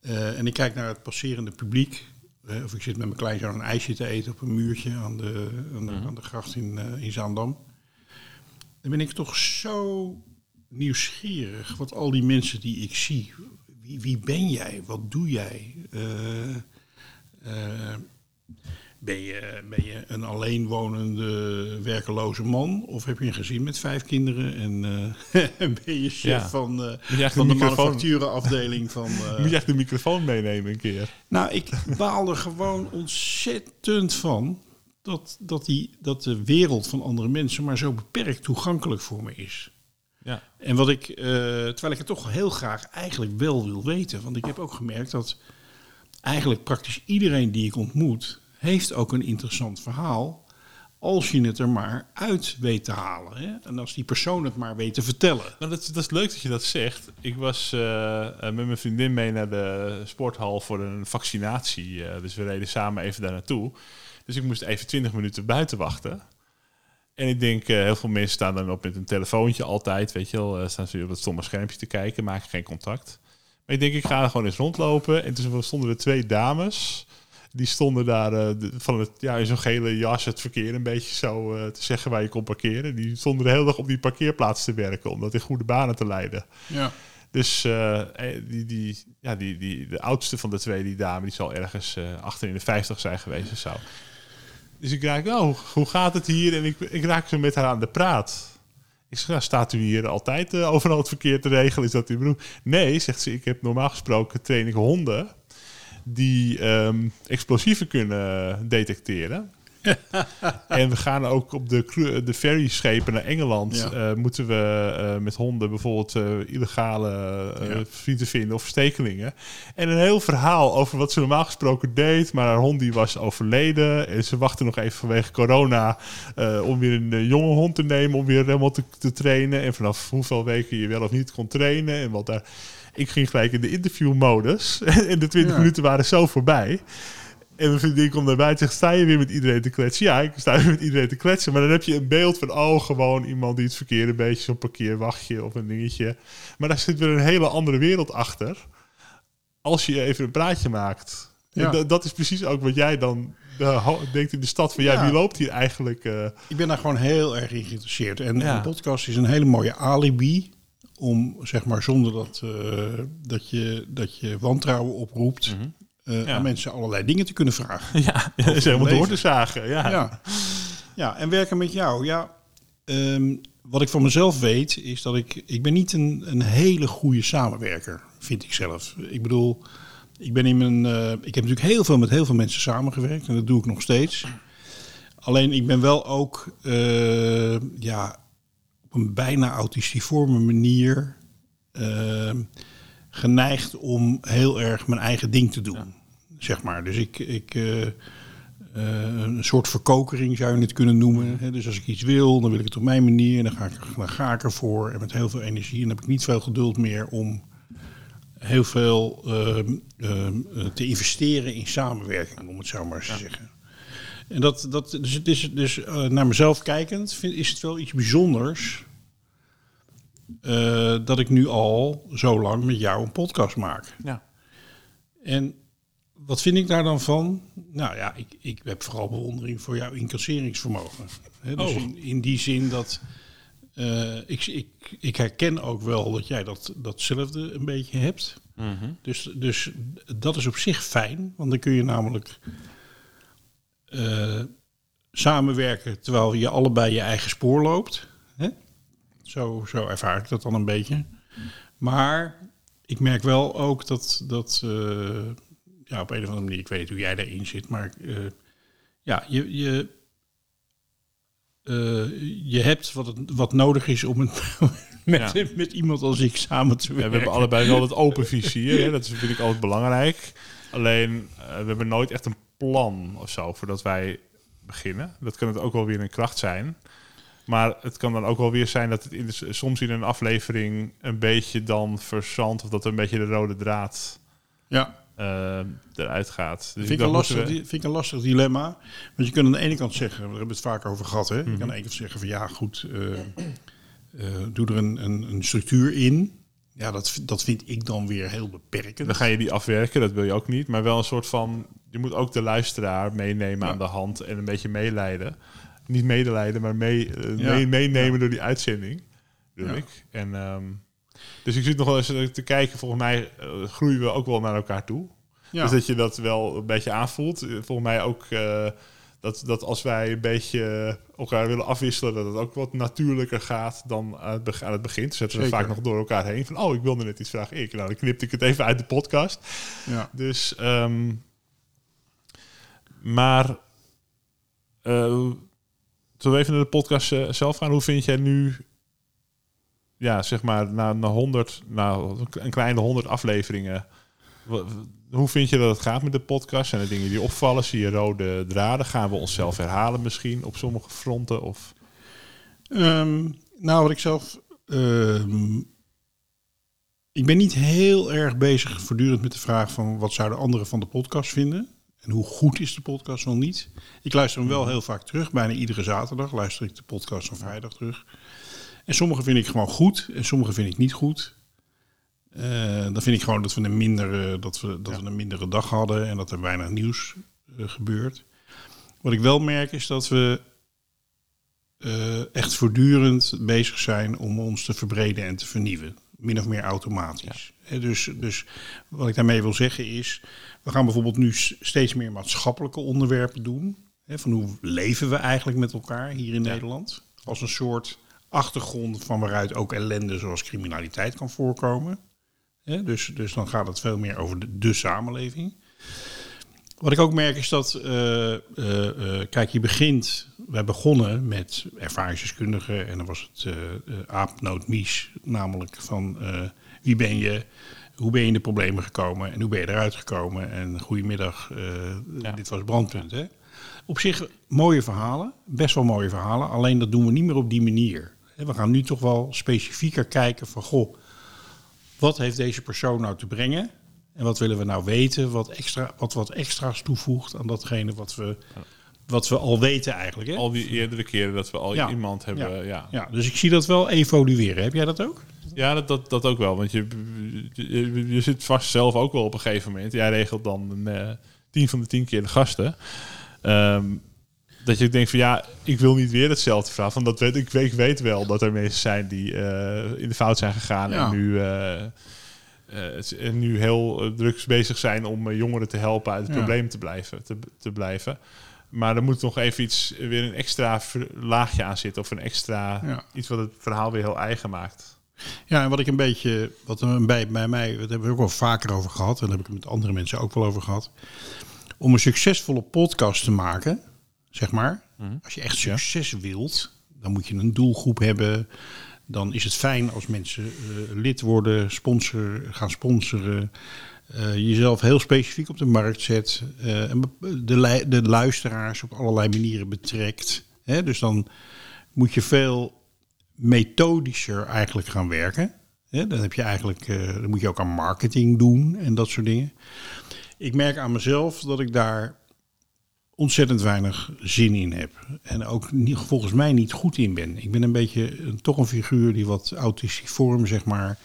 eh, en ik kijk naar het passerende publiek, of ik zit met mijn kleinzoon een ijsje te eten op een muurtje aan de, aan de, aan de gracht in, eh, in Zaandam, dan ben ik toch zo nieuwsgierig wat al die mensen die ik zie. Wie, wie ben jij? Wat doe jij? Eh, ben, je, ben je een alleenwonende werkeloze man? Of heb je een gezin met vijf kinderen? En eh, ben je chef Ja. van, eh, je van de microfoon- manufacturenafdeling van... eh, Moet je echt de microfoon meenemen een keer? nou, ik baal er gewoon ontzettend van dat, dat, die, dat de wereld van andere mensen maar zo beperkt toegankelijk voor me is. Ja. En wat ik, eh, terwijl ik het toch heel graag eigenlijk wel wil weten, want ik heb ook gemerkt dat eigenlijk praktisch iedereen die ik ontmoet, heeft ook een interessant verhaal. Als je het er maar uit weet te halen. Hè? En als die persoon het maar weet te vertellen. Dat, dat is leuk dat je dat zegt. Ik was eh, eh, met mijn vriendin mee naar de sporthal voor een vaccinatie. eh, dus we reden samen even daar naartoe. Dus ik moest even 20 minuten buiten wachten. En ik denk, heel veel mensen staan dan op met een telefoontje altijd. Weet je wel, staan ze op dat stomme schermpje te kijken, maken geen contact. Maar ik denk, ik ga er gewoon eens rondlopen. En toen stonden er twee dames. Die stonden daar eh, van het, ja, in zo'n gele jas het verkeer een beetje zo eh, te zeggen waar je kon parkeren. Die stonden de hele dag op die parkeerplaats te werken om dat in goede banen te leiden. Ja. Dus eh, die, die, ja, die, die, de oudste van de twee, die dame, die zal ergens achter in de 50 zijn geweest of zo. Dus ik raak, oh, hoe gaat het hier? En ik, ik raak zo met haar aan de praat. Ik zeg, nou, staat u hier altijd eh, overal het verkeer te regelen? Is dat uw bedoeling? Nee, zegt ze, ik heb normaal gesproken train ik honden die ehm, explosieven kunnen detecteren. en we gaan ook op de, de ferryschepen naar Engeland. Ja. eh, moeten we eh, met honden bijvoorbeeld eh, illegale Ja. vrienden vinden of verstekelingen. En een heel verhaal over wat ze normaal gesproken deed. Maar haar hond die was overleden. En ze wachten nog even vanwege corona om weer een jonge hond te nemen. Om weer helemaal te, te trainen. En vanaf hoeveel weken je wel of niet kon trainen. En wat daar... Ik ging gelijk in de interviewmodus. en de 20 Ja. minuten waren zo voorbij. En mijn vriendin komt naar buiten en zegt, sta je weer met iedereen te kletsen? Ja, ik sta weer met iedereen te kletsen. Maar dan heb je een beeld van, oh, gewoon iemand die het verkeerde beetje, zo'n parkeerwachtje of een dingetje. Maar daar zit weer een hele andere wereld achter. Als je even een praatje maakt. Ja. En dat- is precies ook wat jij dan denkt in de stad van, ja, Ja. wie loopt hier eigenlijk? eh? Ik ben daar gewoon heel erg in geïnteresseerd. En Ja. een podcast is een hele mooie alibi om, zeg maar, zonder dat, eh, dat, je, dat je wantrouwen oproept. Ja. aan mensen allerlei dingen te kunnen vragen. ja, is helemaal door te zagen. Ja. Ja. ja, en werken met jou. Ja, ehm, wat ik van mezelf weet, is dat ik... Ik ben niet een, een hele goede samenwerker, vind ik zelf. Ik bedoel, ik ben in mijn... eh, ik heb natuurlijk heel veel met heel veel mensen samengewerkt. En dat doe ik nog steeds. Alleen ik ben wel ook... ja, op een bijna autistiforme manier... eh, geneigd om heel erg mijn eigen ding te doen. Zeg maar. Dus ik... ik eh, eh, een soort verkokering zou je het kunnen noemen. Hè, Dus als ik iets wil, dan wil ik het op mijn manier. En dan ga ik, dan ga ik ervoor. En met heel veel energie. En dan heb ik niet veel geduld meer om heel veel ehm, ehm, eh, te investeren in samenwerking, om het zo maar eens te zeggen. En dat, dat, dus het is dus eh, naar mezelf kijkend, vind, is het wel iets bijzonders. eh, dat ik nu al zo lang met jou een podcast maak. Ja. En wat vind ik daar dan van? Nou ja, ik, ik heb vooral bewondering voor jouw incasseringsvermogen. Hè, dus Oh. in, in die zin dat eh, ik, ik, ik herken ook wel dat jij dat, datzelfde een beetje hebt. Dus, dus dat is op zich fijn, want dan kun je namelijk eh, samenwerken terwijl je allebei je eigen spoor loopt. Hè? Zo, zo ervaar ik dat dan een beetje. Maar ik merk wel ook dat, dat eh, ja, op een of andere manier, ik weet niet hoe jij daarin zit, maar eh, ja, je, je, je hebt wat, het, wat nodig is om met, Ja. met iemand als ik samen te Ja, werken. we hebben allebei wel het open vizier. Hè? Dat vind ik altijd belangrijk. Alleen, we hebben nooit echt een plan of zo voordat wij beginnen. Dat kan het ook wel weer een kracht zijn. Maar het kan dan ook wel weer zijn dat het in de, soms in een aflevering een beetje dan verzandt... of dat er een beetje de rode draad Ja, eh, eruit gaat. Dus vind ik, een lastig, we- vind ik een lastig dilemma. Want je kunt aan de ene kant zeggen, we hebben het vaak over gehad, hè? je Mhm. kan aan de ene kant zeggen van ja, goed, eh, eh, doe er een, een, een structuur in. Ja, dat, dat vind ik dan weer heel beperkend. Dan ga je die afwerken, dat wil je ook niet. Maar wel een soort van... Je moet ook de luisteraar meenemen Ja. aan de hand en een beetje meeleiden. Niet medelijden, maar mee, eh, Ja. mee- meenemen door die uitzending. Doe ik. En, ehm, dus ik zit nog wel eens te kijken. Volgens mij eh, groeien we ook wel naar elkaar toe. Dus dat je dat wel een beetje aanvoelt. Eh, Volgens mij ook eh, dat, dat als wij een beetje elkaar willen afwisselen... dat het ook wat natuurlijker gaat dan aan het, beg- aan het begin. Dus zetten we vaak nog door elkaar heen. Van, oh, ik wilde net iets vragen. Ik, nou, dan knipte ik het even uit de podcast. ja. Dus, ehm, maar, zullen we even naar de podcast eh, zelf gaan? Hoe vind jij nu, ja, zeg maar, na, na 100, nou, een kleine 100 afleveringen, hoe vind je dat het gaat met de podcast? Zijn er dingen die opvallen? Zie je rode draden? Gaan we onszelf herhalen misschien op sommige fronten? Of, Ehm, nou, wat ik zelf. ehm, ik ben niet heel erg bezig voortdurend met de vraag van wat zouden anderen van de podcast vinden. En hoe goed is de podcast wel niet. Ik luister hem wel heel vaak terug. Bijna iedere zaterdag luister ik de podcast van vrijdag terug. En sommige vind ik gewoon goed en sommige vind ik niet goed. Eh, dan vind ik gewoon dat we een mindere, dat we, dat we een mindere dag hadden en dat er weinig nieuws eh, gebeurt. Wat ik wel merk is dat we eh, echt voortdurend bezig zijn om ons te verbreden en te vernieuwen. Min of meer automatisch. Dus, dus wat ik daarmee wil zeggen is, we gaan bijvoorbeeld nu steeds meer maatschappelijke onderwerpen doen. Hè, van hoe leven we eigenlijk met elkaar hier in Nederland? Als een soort achtergrond van waaruit ook ellende zoals criminaliteit kan voorkomen. Hè, dus, dus dan gaat het veel meer over de, de samenleving. Wat ik ook merk is dat, eh, eh, eh, kijk, je begint, wij begonnen met ervaringsdeskundigen en dan was het aapnoot mies, namelijk van wie ben je, hoe ben je in de problemen gekomen en hoe ben je eruit gekomen en goedemiddag, ja. dit was brandpunt. Hè? Op zich mooie verhalen, best wel mooie verhalen, alleen dat doen we niet meer op die manier. We gaan nu toch wel specifieker kijken van, goh, wat heeft deze persoon nou te brengen? En wat willen we nou weten, wat, extra, wat wat extra's toevoegt aan datgene wat we, wat we al weten eigenlijk. Hè? Al die eerdere keren dat we al iemand hebben. Ja. ja. Ja. dus ik zie dat wel evolueren. Heb jij dat ook? Ja, dat, dat, dat ook wel. Want je, je, je, zit vast zelf ook wel op een gegeven moment. Jij regelt dan een, uh, tien van de tien keer de gasten. Um, dat je denkt van ja, ik wil niet weer hetzelfde vragen. Van dat weet, ik, weet, ik weet wel dat er mensen zijn die uh, in de fout zijn gegaan en nu... Uh, uh, nu heel druk bezig zijn om jongeren te helpen uit het probleem te blijven, te, te blijven. Maar er moet nog even iets, weer een extra laagje aan zitten. Of een extra, iets wat het verhaal weer heel eigen maakt. Ja, en wat ik een beetje, wat bij, bij mij, dat hebben we ook wel vaker over gehad. En daar heb ik het met andere mensen ook wel over gehad. Om een succesvolle podcast te maken, zeg maar. Mhm. Als je echt succes wilt, dan moet je een doelgroep hebben. Dan is het fijn als mensen uh, lid worden, sponsor, gaan sponsoren. Uh, jezelf heel specifiek op de markt zet. Uh, de, de luisteraars op allerlei manieren betrekt. Hè? Dus dan moet je veel methodischer eigenlijk gaan werken. Hè? Dan, heb je eigenlijk, dan moet je ook aan marketing doen en dat soort dingen. Ik merk aan mezelf dat ik daar ontzettend weinig zin in heb. En ook niet, volgens mij niet goed in ben. Ik ben een beetje een, toch een figuur die wat autistiform, zeg maar.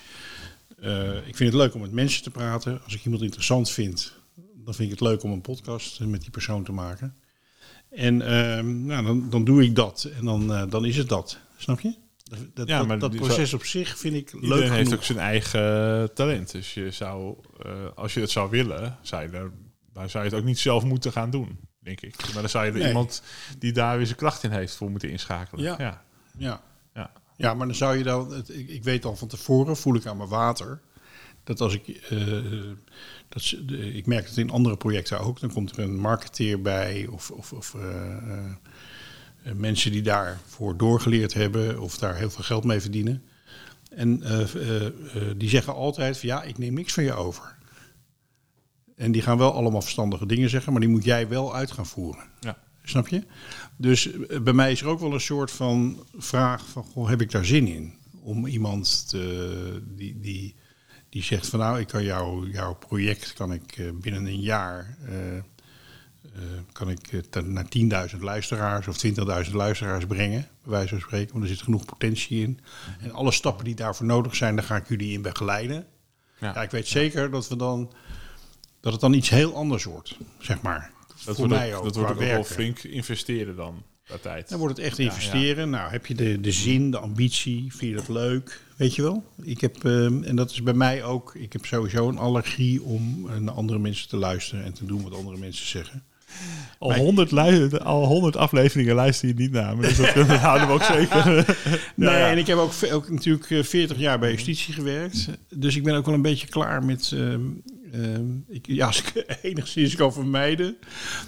Uh, ik vind het leuk om met mensen te praten. Als ik iemand interessant vind, dan vind ik het leuk om een podcast met die persoon te maken. En uh, nou, dan, dan doe ik dat. En dan, uh, dan is het dat. Snap je? Dat, ja, maar dat, proces op zich vind ik leuk. Iedereen heeft ook zijn eigen talent. Dus je zou, uh, als je het zou willen, zou je, dan zou je het ook niet zelf moeten gaan doen denk ik. Maar dan zou je er iemand die daar weer zijn kracht in heeft voor moeten inschakelen. Ja. Ja. ja. ja. ja maar dan zou je dan, het, ik, ik, weet al van tevoren, voel ik aan mijn water, dat als ik, uh, dat, ik merk het in andere projecten ook, dan komt er een marketeer bij of, of, of uh, uh, mensen die daarvoor doorgeleerd hebben of daar heel veel geld mee verdienen. En die zeggen altijd van ja, ik neem niks van je over. En die gaan wel allemaal verstandige dingen zeggen, maar die moet jij wel uit gaan voeren. Ja. Snap je? Dus eh, bij mij is er ook wel een soort van vraag van, goh, heb ik daar zin in? Om iemand te, die, die, die zegt van nou, ik kan jou, jouw project kan ik eh, binnen een jaar uh, uh, kan ik naar 10.000 luisteraars of 20.000 luisteraars brengen, bij wijze van spreken. Want er zit genoeg potentie in. En alle stappen die daarvoor nodig zijn, daar ga ik jullie in begeleiden. Ja, ja ik weet zeker dat we dan dat het dan iets heel anders wordt, zeg maar. Dat Voor mij ook. Dat wordt ook wel flink investeren dan. tijd. Dan wordt het echt investeren. Nou, heb je de, de zin, de ambitie, vind je dat leuk? Weet je wel? Ik heb, ehm, en dat is bij mij ook, ik heb sowieso een allergie om uh, naar andere mensen te luisteren en te doen wat andere mensen zeggen. Al honderd, al honderd afleveringen luister je niet naar me. Dus dat, houden we ook zeker. nee, en ik heb ook, ook natuurlijk 40 jaar bij justitie gewerkt. Dus ik ben ook wel een beetje klaar met ehm, Ehm, ik, ja, als ik enigszins kan vermijden,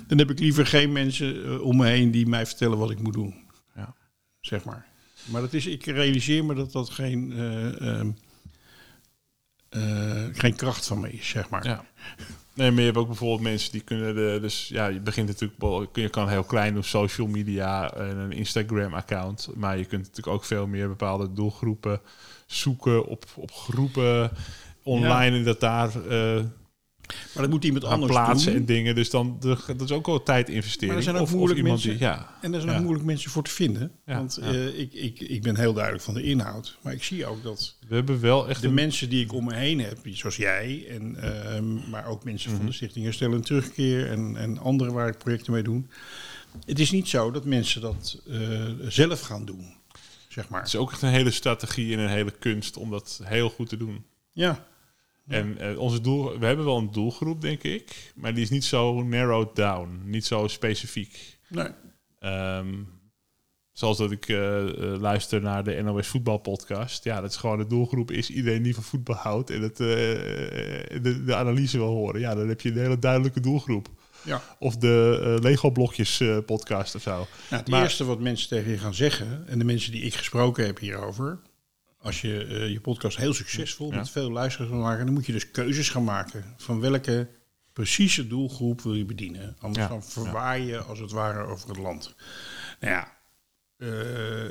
dan heb ik liever geen mensen uh, om me heen die mij vertellen wat ik moet doen. Ja. Zeg maar. Maar dat is, ik realiseer me dat dat geen, uh, uh, geen kracht van me is, zeg maar. Ja. Nee, maar je hebt ook bijvoorbeeld mensen die kunnen de, dus ja, je begint natuurlijk, je kan heel klein doen, social media en een Instagram-account, maar je kunt natuurlijk ook veel meer bepaalde doelgroepen zoeken op, op groepen online en dat daar uh, maar dat moet iemand anders plaatsen doen. en dingen. Dus dan dat is ook wel tijd investeren. Maar er zijn ook of, moeilijk of mensen. Die, ja. En er zijn ook moeilijk mensen voor te vinden. want uh, ik, ik, ik ben heel duidelijk van de inhoud. Maar ik zie ook dat we hebben wel echt de mensen die ik om me heen heb, zoals jij, en, uh, maar ook mensen van de mhm. Stichting Herstel en Terugkeer en, en anderen waar ik projecten mee doe. Het is niet zo dat mensen dat uh, zelf gaan doen. Zeg maar. Het is ook echt een hele strategie en een hele kunst om dat heel goed te doen. Ja, en uh, onze doel, we hebben wel een doelgroep, denk ik, maar die is niet zo narrowed down, niet zo specifiek. Nee. Um, zoals dat ik uh, luister naar de NOS voetbalpodcast. Ja, dat is gewoon de doelgroep is iedereen die van voetbal houdt en het, de, de, analyse wil horen. Ja, dan heb je een hele duidelijke doelgroep. Ja. Of de eh, Lego blokjes eh, podcast of zo. Nou, het Maar- eerste wat mensen tegen je gaan zeggen, en de mensen die ik gesproken heb hierover, als je eh, je podcast heel succesvol Ja. met veel luisteraars wil maken, dan moet je dus keuzes gaan maken van welke precieze doelgroep wil je bedienen. Anders Ja, dan verwaai je als het ware over het land. Nou ja, eh,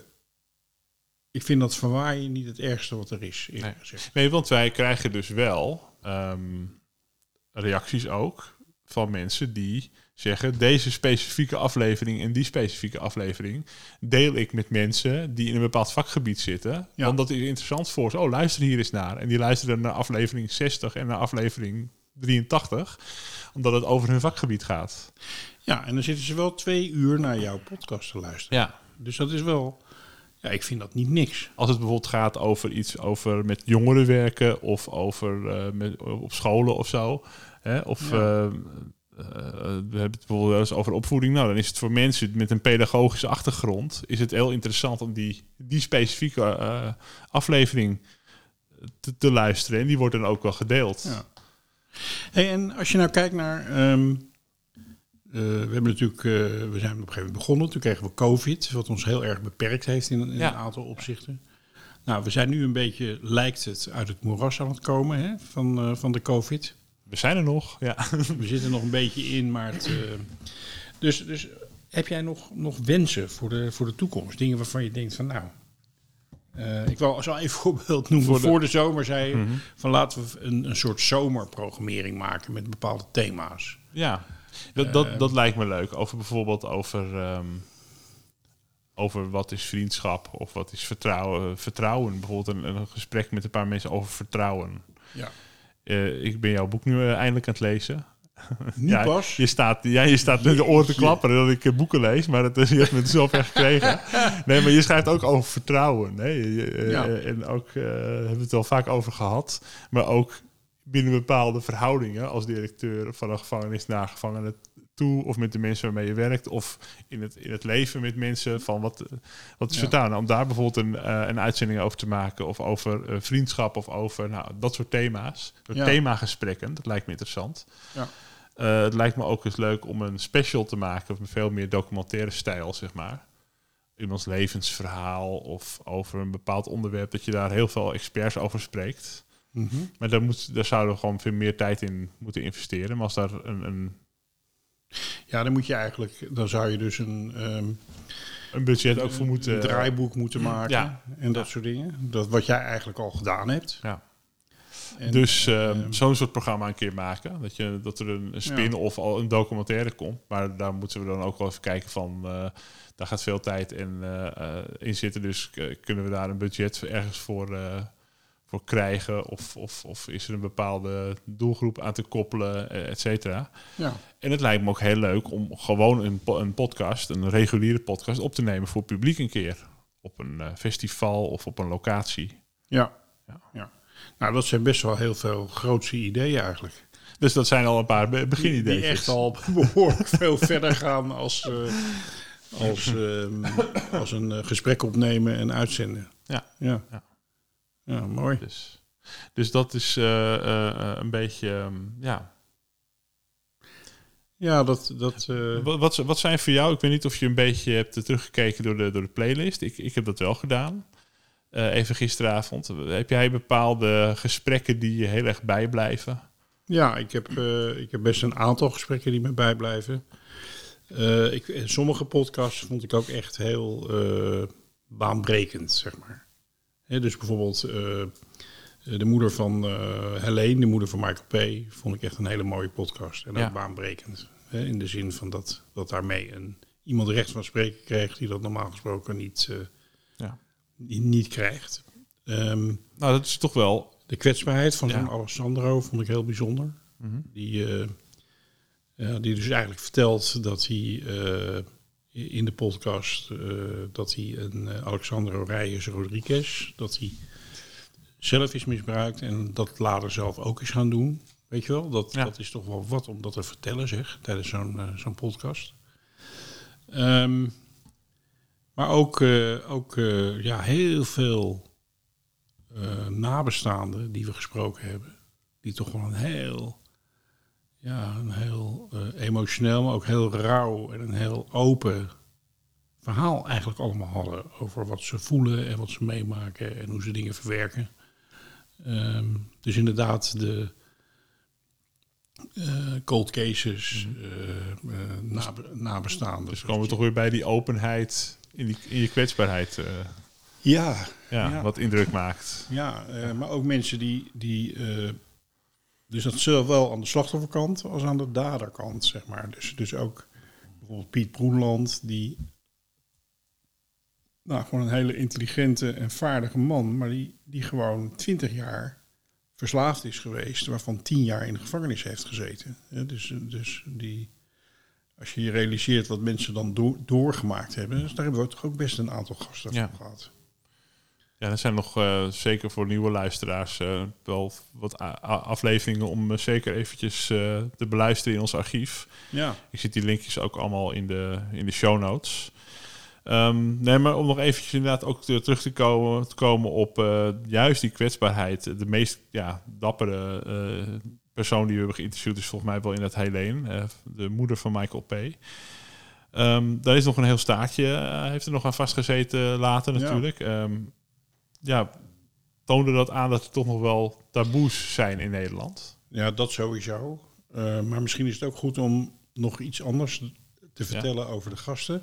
ik vind dat verwaaien niet het ergste wat er is. Nee, want wij krijgen dus wel ehm, reacties ook van mensen die zeggen... deze specifieke aflevering en die specifieke aflevering... deel ik met mensen die in een bepaald vakgebied zitten. Ja. Want dat is interessant voor ze. Oh, luister hier eens naar. En die luisteren naar aflevering 60 en naar aflevering 83... omdat het over hun vakgebied gaat. Ja, en dan zitten ze wel twee uur naar jouw podcast te luisteren. Ja. Dus dat is wel, ja, ik vind dat niet niks. Als het bijvoorbeeld gaat over iets over met jongeren werken of over eh, met, op scholen of zo. Hè? Of Ja. eh, eh, we hebben het bijvoorbeeld wel eens over opvoeding. Nou, dan is het voor mensen met een pedagogische achtergrond is het heel interessant om die, die specifieke eh, aflevering te, te luisteren. En die wordt dan ook wel gedeeld. Ja. Hey, en als je nou kijkt naar. ehm, eh, we hebben natuurlijk. we zijn op een gegeven moment begonnen. Toen kregen we COVID, wat ons heel erg beperkt heeft in, in Ja. een aantal opzichten. Nou, we zijn nu een beetje, lijkt het, uit het moeras aan het komen hè, van, van de COVID. We zijn er nog. Ja. We zitten nog een beetje in, maar het. eh, dus, dus heb jij nog, nog wensen voor de, voor de toekomst? Dingen waarvan je denkt van nou. eh, ik wil even een voorbeeld noemen. Voor Voor de- de, zomer zei je Mhm. van laten we een, een soort zomerprogrammering maken met bepaalde thema's. Ja, dat, dat, Eh, dat lijkt me leuk. Over bijvoorbeeld over, ehm, over wat is vriendschap of wat is vertrouwen. Vertrouwen, bijvoorbeeld een, een gesprek met een paar mensen over vertrouwen. Ja. Eh, ik ben jouw boek nu eh, eindelijk aan het lezen. Nu ja, pas. Je staat, ja, je staat met de oren te klapperen dat ik eh, boeken lees, maar dat is, je hebt me het zelf echt gekregen. Nee, maar je schrijft ook over vertrouwen. Je- Ja. En ook, eh hebben we het wel vaak over gehad, maar ook binnen bepaalde verhoudingen als directeur van een gevangenis naar gevangenen toe, of met de mensen waarmee je werkt, of in het, in het leven met mensen van wat, wat is Ja. vertrouwen. Nou, om daar bijvoorbeeld een, eh, een uitzending over te maken, of over eh, vriendschap, of over nou, dat soort thema's. Ja. Themagesprekken, dat lijkt me interessant. Ja. Eh, het lijkt me ook eens leuk om een special te maken, of een veel meer documentaire stijl, zeg maar. Iemands levensverhaal of over een bepaald onderwerp, dat je daar heel veel experts over spreekt. Mhm. Maar daar, moet, daar zouden we gewoon veel meer tijd in moeten investeren. Maar als daar een, een, Ja, dan moet je eigenlijk, dan zou je dus een, ehm, een budget ook voor moeten... een draaiboek moeten maken ja. en dat Ja. soort dingen. Dat wat jij eigenlijk al gedaan hebt. Ja. En, dus ehm, ehm, zo'n soort programma een keer maken. Dat, je, dat er een, spin of al een documentaire komt. Maar daar moeten we dan ook wel even kijken van... eh, daar gaat veel tijd in, eh, eh, in zitten. Dus eh, kunnen we daar een budget ergens voor, eh, voor krijgen? Of, of, of is er een bepaalde doelgroep aan te koppelen, eh, et cetera? ja. En het lijkt me ook heel leuk om gewoon een, een podcast, een reguliere podcast, op te nemen voor publiek een keer. Op een eh, festival of op een locatie. Ja. Ja. ja. Nou, dat zijn best wel heel veel grootse ideeën eigenlijk. Dus dat zijn al een paar be- beginideeën. Die echt al behoorlijk veel verder gaan als, eh, als, ehm, als een gesprek opnemen en uitzenden. Ja. Ja, Ja. Ja mooi. Dus, dus dat is eh, eh, eh, een beetje, ehm, ja. Ja, dat... dat Wat, wat, wat zijn voor jou, ik weet niet of je een beetje hebt teruggekeken door de, door de playlist. Ik, ik heb dat wel gedaan. Even gisteravond. Heb jij bepaalde gesprekken die je heel erg bijblijven? Ja, ik heb, ik heb best een aantal gesprekken die me bijblijven. Eh, ik, sommige podcasts vond ik ook echt heel baanbrekend, zeg maar. Dus bijvoorbeeld eh, de moeder van eh Helene, de moeder van Michael P., vond ik echt een hele mooie podcast. En ook Ja. baanbrekend. In de zin van dat, dat daarmee een, iemand recht van spreken kreeg die dat normaal gesproken niet, eh, Ja. niet, niet krijgt. Ehm, Nou, dat is toch wel... de kwetsbaarheid van Ja. zo'n Alessandro vond ik heel bijzonder. Mhm. Die, die dus eigenlijk vertelt dat hij in de podcast eh, dat hij een eh, Alexandro Reyes Rodriguez, dat hij zelf is misbruikt en dat later zelf ook is gaan doen. Weet je wel, dat, Ja. dat is toch wel wat om dat te vertellen, zeg, tijdens zo'n eh, zo'n podcast. Ehm, maar ook, ook ja, heel veel nabestaanden die we gesproken hebben, die toch wel een heel ja, een heel eh, emotioneel, maar ook heel rauw en een heel open verhaal eigenlijk allemaal hadden over wat ze voelen en wat ze meemaken en hoe ze dingen verwerken. Ehm, dus inderdaad, de eh, cold cases, eh, eh, nabe- nabestaanden. Dus komen we toch weer bij die openheid in, die, in je kwetsbaarheid, Ja, ja, Ja. wat indruk maakt. ja maar ook mensen die. die dus dat zowel aan de slachtofferkant als aan de daderkant, zeg maar. Dus, dus ook bijvoorbeeld Piet Broenland, die. Nou, gewoon een hele intelligente en vaardige man, maar die, die gewoon twintig jaar verslaafd is geweest, waarvan tien jaar in de gevangenis heeft gezeten. Ja, dus, dus die, als je je realiseert wat mensen dan door, doorgemaakt hebben, dus daar hebben we toch ook best een aantal gasten Ja. van gehad. Ja, er zijn nog eh, zeker voor nieuwe luisteraars eh, wel wat afleveringen om eh, zeker eventjes te beluisteren in ons archief. Ja. Ik zit die linkjes ook allemaal in de, in de show notes. Ehm, nee, maar om nog eventjes inderdaad ook te- terug te komen, te komen op juist die kwetsbaarheid. De meest ja, dappere persoon die we hebben geïnterviewd is volgens mij wel inderdaad Helene, eh, de moeder van Michael P. Ehm, daar is nog een heel staartje, heeft er nog aan vastgezeten later natuurlijk. Ja. Ja, toonde dat aan dat er toch nog wel taboes zijn in Nederland. Ja, dat sowieso. Eh, maar misschien is het ook goed om nog iets anders te vertellen over de gasten.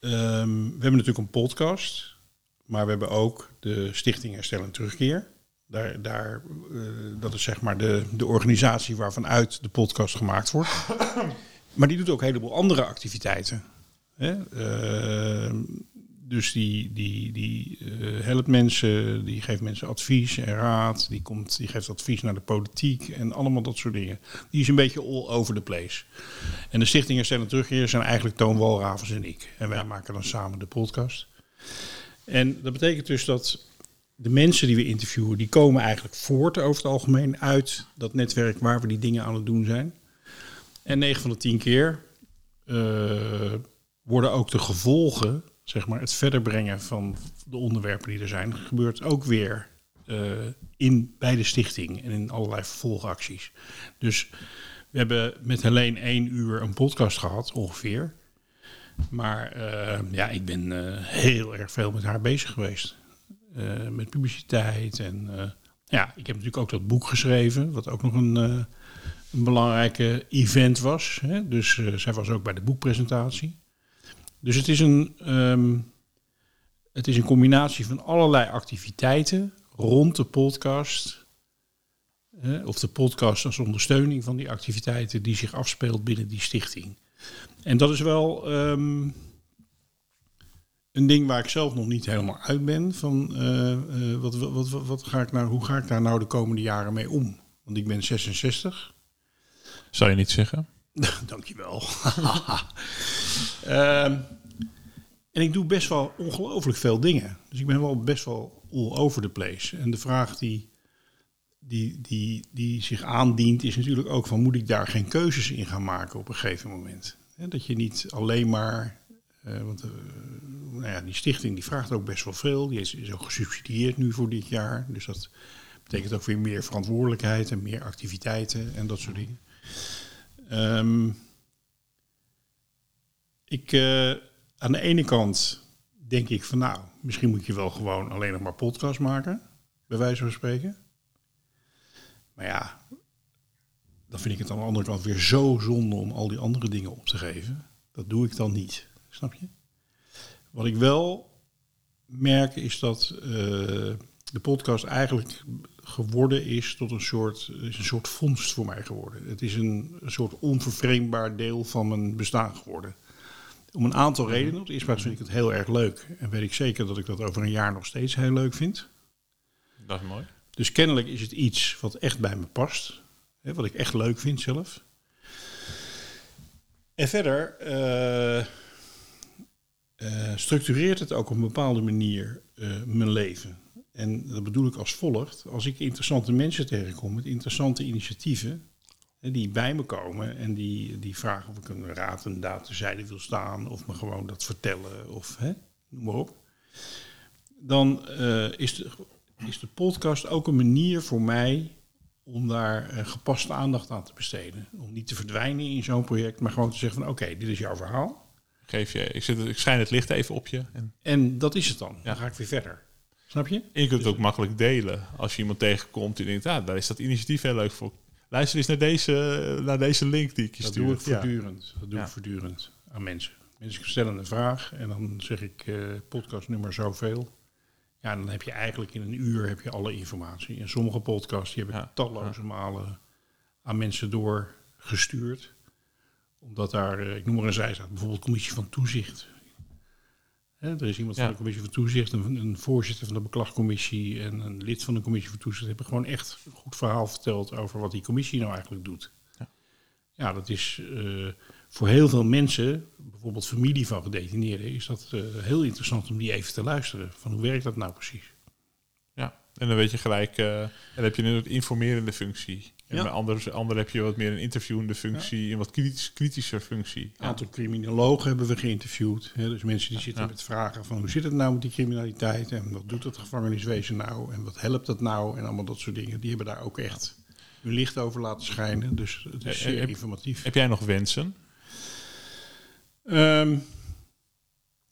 Ehm, we hebben natuurlijk een podcast, maar we hebben ook de Stichting Herstel en Terugkeer. Daar, daar, eh, dat is zeg maar de, de organisatie waarvan uit de podcast gemaakt wordt. maar die doet ook een heleboel andere activiteiten. Hè? Ehm, dus die, die, die eh, helpt mensen, die geeft mensen advies en raad. Die, komt, die geeft advies naar de politiek en allemaal dat soort dingen. Die is een beetje all over the place. En de Stichting Herstel en Terugkeer zijn eigenlijk Toon Walravens en ik. En wij maken dan samen de podcast. En dat betekent dus dat de mensen die we interviewen, die komen eigenlijk voort over het algemeen uit dat netwerk waar we die dingen aan het doen zijn. En 9 van de 10 keer eh, worden ook de gevolgen, zeg maar, het verder brengen van de onderwerpen die er zijn, gebeurt ook weer eh, in, bij de stichting en in allerlei vervolgacties. Dus we hebben met Helene één uur een podcast gehad, ongeveer. Maar eh, ja, ik ben eh, heel erg veel met haar bezig geweest. Met publiciteit. En ja, ik heb natuurlijk ook dat boek geschreven, wat ook nog een, een belangrijke event was. Hè? Dus zij was ook bij de boekpresentatie. Dus het is een, ehm, het is een combinatie van allerlei activiteiten rond de podcast. of de podcast als ondersteuning van die activiteiten die zich afspeelt binnen die stichting. En dat is wel ehm, een ding waar ik zelf nog niet helemaal uit ben. Van eh, eh, wat, wat, wat, wat ga ik nou, hoe ga ik daar nou de komende jaren mee om? Want ik ben 66. Zou je niet zeggen? Dankjewel. Ehm en ik doe best wel ongelooflijk veel dingen. Dus ik ben wel best wel all over the place. En de vraag die, die, die, die zich aandient is natuurlijk ook van... moet ik daar geen keuzes in gaan maken op een gegeven moment? Dat je niet alleen maar... eh, want eh, nou ja, die stichting die vraagt ook best wel veel. Die is, is ook gesubsidieerd nu voor dit jaar. Dus dat betekent ook weer meer verantwoordelijkheid en meer activiteiten en dat soort dingen. Ehm, ik, eh, aan de ene kant denk ik van nou, misschien moet je wel gewoon alleen nog maar podcast maken, bij wijze van spreken. Maar ja, dan vind ik het aan de andere kant weer zo zonde om al die andere dingen op te geven. Dat doe ik dan niet, snap je? Wat ik wel merk is dat eh, de podcast eigenlijk geworden is tot een soort, is een soort vondst voor mij geworden. Het is een, een soort onvervreemdbaar deel van mijn bestaan geworden. Om een aantal redenen. Op de eerste plaats vind ik het heel erg leuk. En weet ik zeker dat ik dat over een jaar nog steeds heel leuk vind. Dat is mooi. Dus kennelijk is het iets wat echt bij me past. Hè, wat ik echt leuk vind zelf. En verder eh, eh, structureert het ook op een bepaalde manier eh, mijn leven. En dat bedoel ik als volgt. Als ik interessante mensen tegenkom met interessante initiatieven... die bij me komen en die, die vragen of ik een raad en daad terzijde wil staan... of me gewoon dat vertellen of hè, noem maar op... dan eh, is, de, is de podcast ook een manier voor mij om daar eh, gepaste aandacht aan te besteden. Om niet te verdwijnen in zo'n project, maar gewoon te zeggen van oké, dit is jouw verhaal. Geef je, ik, zit, ik schijn het licht even op je. En, En dat is het dan. Dan ga ik weer verder. Snap je? en je kunt het ook makkelijk delen. Als je iemand tegenkomt die denkt, ah, daar is dat initiatief heel leuk voor. Luister eens naar deze, naar deze link die ik je Dat stuur. doe ik Ja. voortdurend. Dat doe Ja. ik voortdurend aan mensen. Mensen stellen een vraag en dan zeg ik eh podcastnummer zoveel. Ja, dan heb je eigenlijk in een uur heb je alle informatie. En sommige podcasts die heb ik Ja. talloze malen aan mensen doorgestuurd. Omdat daar, eh, ik noem maar een zijzaak, bijvoorbeeld commissie van toezicht. Hè, er is iemand van de commissie van toezicht, een, een voorzitter van de beklagcommissie en een lid van de commissie van toezicht hebben gewoon echt een goed verhaal verteld over wat die commissie nou eigenlijk doet. Ja. Ja, dat is eh, voor heel veel mensen, bijvoorbeeld familie van gedetineerden, is dat eh, heel interessant om die even te luisteren. Van hoe werkt dat nou precies? Ja, en dan weet je gelijk, eh en dan heb je een informerende functie. En Ja. bij anderen ander heb je wat meer een interviewende functie, een wat kritisch, kritischer functie. Een aantal criminologen hebben we geïnterviewd. Hè, dus mensen die zitten Ja. met vragen van hoe zit het nou met die criminaliteit en wat doet het gevangeniswezen nou en wat helpt dat nou en allemaal dat soort dingen. Die hebben daar ook echt hun licht over laten schijnen. Dus het is Eh, zeer heb- informatief. Heb jij nog wensen? Ehm,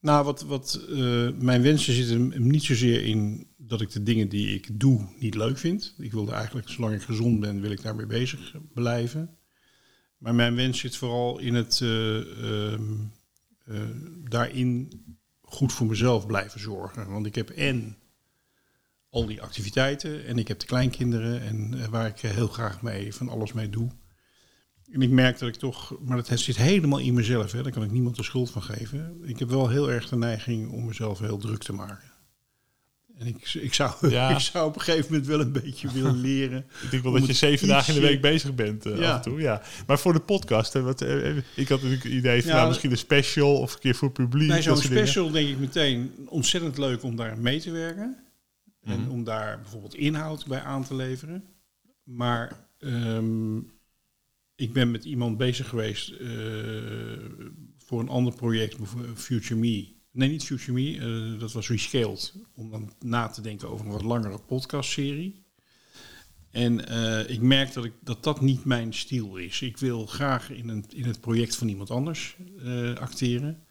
nou, wat, wat eh, mijn wensen zitten hem niet zozeer in dat ik de dingen die ik doe niet leuk vind. Ik wilde eigenlijk, zolang ik gezond ben, wil ik daarmee bezig blijven. Maar mijn wens zit vooral in het eh, ehm, eh, daarin goed voor mezelf blijven zorgen. Want ik heb en al die activiteiten en ik heb de kleinkinderen en waar ik heel graag mee van alles mee doe. En ik merk dat ik toch, maar dat zit helemaal in mezelf, hè, daar kan ik niemand de schuld van geven. Ik heb wel heel erg de neiging om mezelf heel druk te maken. En ik, ik, zou, Ja. ik zou op een gegeven moment wel een beetje willen leren. Ik denk wel dat je zeven dagen in de week bezig bent eh, Ja. af en toe. Ja. Maar voor de podcast, hè, wat, eh, ik had natuurlijk het idee van Ja, nou, misschien een special of een keer voor het publiek. Bij zo'n dingen. special denk ik meteen ontzettend leuk om daar mee te werken. En Mhm. om daar bijvoorbeeld inhoud bij aan te leveren. Maar ehm, ik ben met iemand bezig geweest eh, voor een ander project, Future Me. Nee, niet Future Me, eh, dat was Rescaled. Om dan na te denken over een wat langere podcastserie. En eh, ik merk dat, ik, dat dat niet mijn stijl is. Ik wil graag in, een, in het project van iemand anders acteren.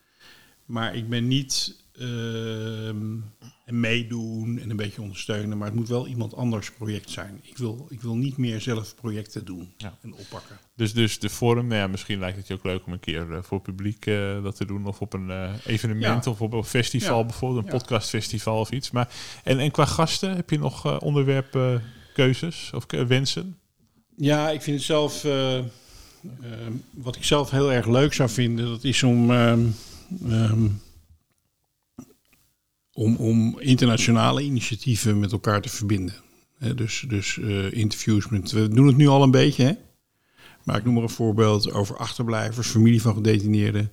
Maar ik ben niet en meedoen en een beetje ondersteunen. Maar het moet wel iemand anders project zijn. Ik wil, ik wil niet meer zelf projecten doen Ja. en oppakken. Dus, dus de vorm, nou ja, misschien lijkt het je ook leuk om een keer eh, voor het publiek eh, dat te doen. Of op een eh, evenement Ja. of op een festival Ja. bijvoorbeeld, een podcastfestival of iets. Maar, en, en qua gasten, heb je nog eh, onderwerpen, keuzes of wensen? Ja, ik vind het zelf. ehm, wat ik zelf heel erg leuk zou vinden, dat is om. ehm, ehm, om, om internationale initiatieven met elkaar te verbinden. Dus dus eh, interviews met. We doen het nu al een beetje, hè? Maar ik noem maar een voorbeeld over achterblijvers, familie van gedetineerden.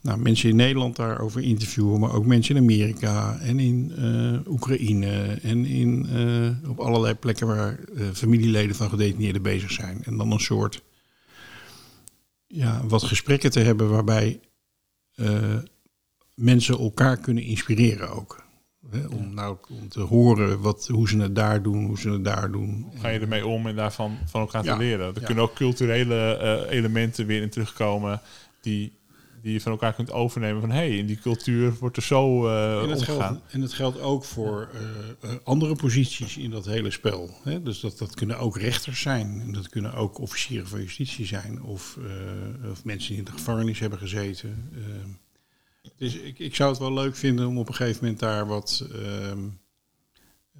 Nou, mensen in Nederland daarover interviewen, maar ook mensen in Amerika en in eh, Oekraïne en in, eh, op allerlei plekken waar familieleden van gedetineerden bezig zijn. En dan een soort, ja, wat gesprekken te hebben waarbij mensen elkaar kunnen inspireren ook. Hè, om, nou, om te horen wat, hoe ze het daar doen, hoe ze het daar doen. Hoe ga je ermee om en daarvan van elkaar Ja. te leren? Er Ja. kunnen ook culturele eh, elementen weer in terugkomen die, die je van elkaar kunt overnemen. Van hé, hey, in die cultuur wordt er zo eh En het, omgegaan. geldt, en het geldt ook voor eh, andere posities in dat hele spel. Hè? Dus dat, dat kunnen ook rechters zijn. En dat kunnen ook officieren van justitie zijn. Of, of mensen die in de gevangenis hebben gezeten. Dus ik, ik zou het wel leuk vinden om op een gegeven moment daar wat ehm,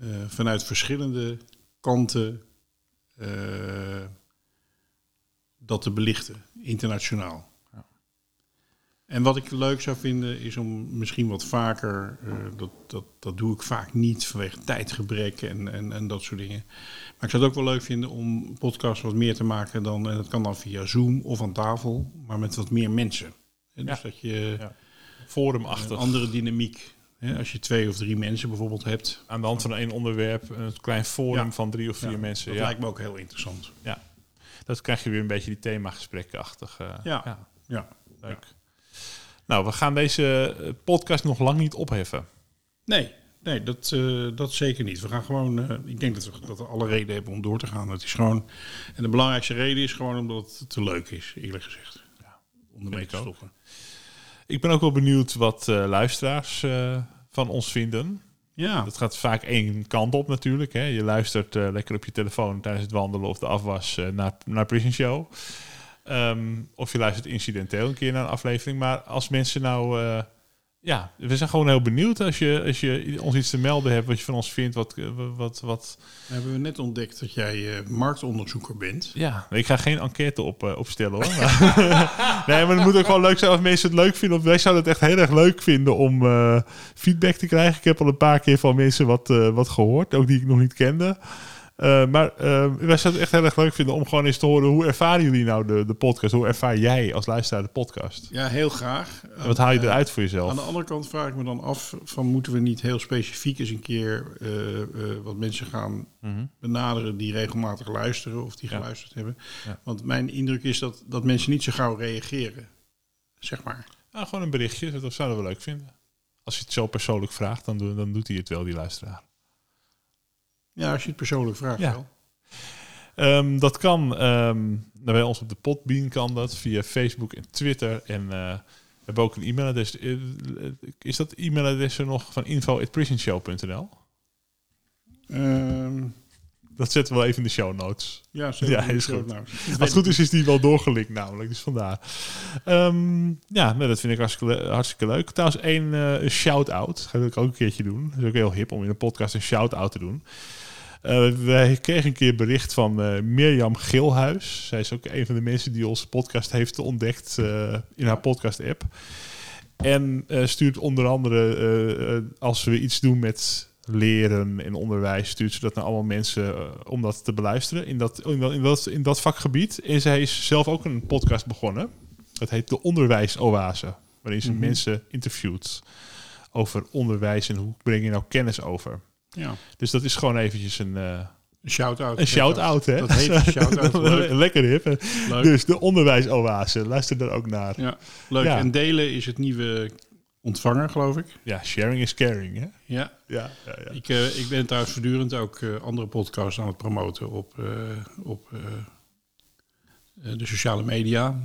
eh, vanuit verschillende kanten eh, dat te belichten, internationaal. En wat ik leuk zou vinden is om misschien wat vaker, eh, dat, dat, dat doe ik vaak niet vanwege tijdgebrek en, en, en dat soort dingen. Maar ik zou het ook wel leuk vinden om podcasts wat meer te maken dan, en dat kan dan via Zoom of aan tafel, maar met wat meer mensen. En dus Ja. dat je Ja. Forumachtig. een andere dynamiek, hè, als je twee of drie mensen bijvoorbeeld hebt, Aan de hand van één onderwerp, een klein forum Ja. van drie of vier ja, mensen. dat Ja, lijkt me ook heel interessant. dat krijg je weer een beetje die themagesprekken-achtig. eh, Ja. Ja. leuk. Nou, we gaan deze eh, podcast nog lang niet opheffen. Nee, Nee, dat, eh, dat zeker niet. We gaan gewoon. ik denk dat we, dat we alle reden hebben om door te gaan. Het is gewoon. En de belangrijkste reden is gewoon omdat het te leuk is, eerlijk gezegd. om ermee te ook. Ik ben ook wel benieuwd wat eh, luisteraars eh, van ons vinden. Ja, Dat gaat vaak één kant op natuurlijk. Hè. Je luistert eh, lekker op je telefoon tijdens het wandelen of de afwas naar, naar Prison Show. Ehm, of je luistert incidenteel een keer naar een aflevering. Maar als mensen nou... ja, we zijn gewoon heel benieuwd als je, als je ons iets te melden hebt... wat je van ons vindt, wat... eh, wat, wat hebben we net ontdekt dat jij eh, marktonderzoeker bent. ja, ik ga geen enquête op, eh, opstellen hoor. Nee, maar het moet ook gewoon leuk zijn als mensen het leuk vinden. Of wij zouden het echt heel erg leuk vinden om feedback te krijgen. Ik heb al een paar keer van mensen wat, wat gehoord, ook die ik nog niet kende. Eh, maar eh, wij zouden het echt heel erg leuk vinden om gewoon eens te horen... hoe ervaren jullie nou de, de podcast? Hoe ervaar jij als luisteraar de podcast? Ja, heel graag. En wat haal je Eh, eruit voor jezelf? Aan de andere kant vraag ik me dan af: van moeten we niet heel specifiek eens een keer wat mensen gaan Mhm. benaderen die regelmatig luisteren of die Ja. geluisterd hebben? Ja. Want mijn indruk is dat, dat mensen niet zo gauw reageren. Zeg maar. Nou, gewoon een berichtje, dat zouden we leuk vinden. Als je het zo persoonlijk vraagt, dan, dan doet hij het wel, die luisteraar. Ja, als je het persoonlijk vraagt Ja. wel. Ehm, dat kan nou, bij ons op de Podbean kan dat via Facebook en Twitter. En eh, we hebben ook een e-mailadres. Eh, Is dat e-mailadres er nog van info@prisonshow.nl? Ehm, Dat zetten we wel even in de show notes. ja, zeker. Ja, is Zo, goed. nou, Als het goed is, is die wel doorgelinkt namelijk. Dus vandaar. Ja, nou, dat vind ik hartstikke, le- hartstikke leuk. Trouwens, één eh, een shout-out. Dat ga ik ook een keertje doen. Dat is ook heel hip om in een podcast een shout-out te doen. Eh, wij kregen een keer bericht van eh, Mirjam Geelhuis. Zij is ook een van de mensen die onze podcast heeft ontdekt eh, in haar podcast-app. En stuurt onder andere, als we iets doen met leren en onderwijs, stuurt ze dat naar allemaal mensen om dat te beluisteren in dat, in, dat, in, dat, in dat vakgebied. En zij is zelf ook een podcast begonnen. Dat heet De Onderwijsoase, waarin ze Mhm. mensen interviewt over onderwijs en hoe breng je nou kennis over. Ja. Dus dat is gewoon eventjes een, eh, Een shout-out. een shout-out, hè? Dat heet een shout-out. Lekker hip. Leuk. Dus de onderwijsoase, luister daar ook naar. Ja, leuk. Ja. En delen is het nieuwe ontvanger, geloof ik. Ja, sharing is caring, hè? Ja. Ja, ja, ja. Ik, eh, ik ben trouwens voortdurend ook eh, andere podcasts aan het promoten op, op de sociale media.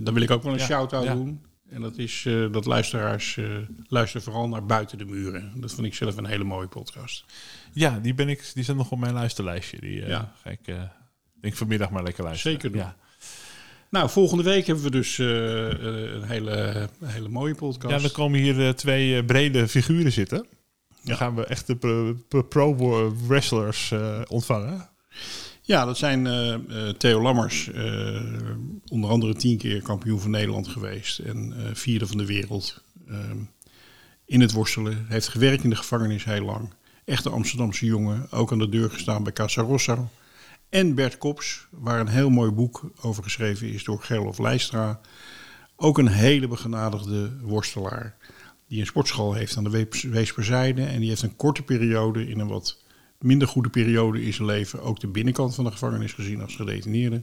Daar wil ik ook wel een shout-out doen. En dat is eh, dat luisteraars eh luisteren vooral naar buiten de muren. Dat vind ik zelf een hele mooie podcast. Ja, die, ben ik, die zijn nog op mijn luisterlijstje. Die eh, Ja. ga ik denk vanmiddag maar lekker luisteren. Zeker doen. Ja. Nou, volgende week hebben we dus een, hele, hele mooie podcast. ja, dan komen hier twee brede figuren zitten. Dan Ja. gaan we echt de pro- pro- pro-wrestlers eh, ontvangen. Ja, dat zijn eh, eh, Theo Lammers, eh, onder andere tien keer kampioen van Nederland geweest en vierde van de wereld ehm, in het worstelen. Heeft gewerkt in de gevangenis heel lang. Echte Amsterdamse jongen, ook aan de deur gestaan bij Casa Rossa. En Bert Kops, waar een heel mooi boek over geschreven is door Gerlof Leistra. Ook een hele begenadigde worstelaar. Die een sportschool heeft aan de Wees- Weesperzijde. En die heeft een korte periode in een wat minder goede periode in zijn leven ook de binnenkant van de gevangenis gezien als gedetineerde.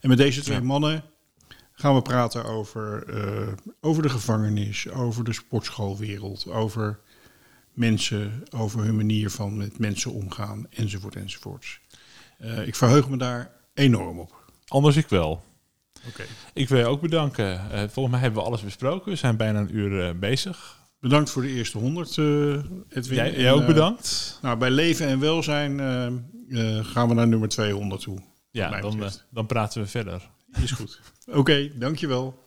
En met deze twee Ja. mannen gaan we praten over, eh, over de gevangenis, over de sportschoolwereld, over mensen, over hun manier van met mensen omgaan, enzovoort, enzovoorts. Eh, ik verheug me daar enorm op. Anders ik wel. Oké. Ik wil je ook bedanken. Eh, volgens mij hebben we alles besproken. We zijn bijna een uur bezig. Bedankt voor de eerste honderd, eh Edwin. Jij, ook eh, bedankt. nou, bij leven en welzijn eh, eh, gaan we naar nummer 200 toe. Ja, dan, dan praten we verder. Is goed. Oké, dankjewel.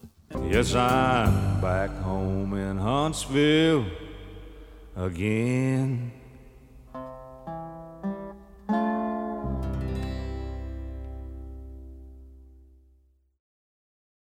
Yes, I'm back home in Huntsville again.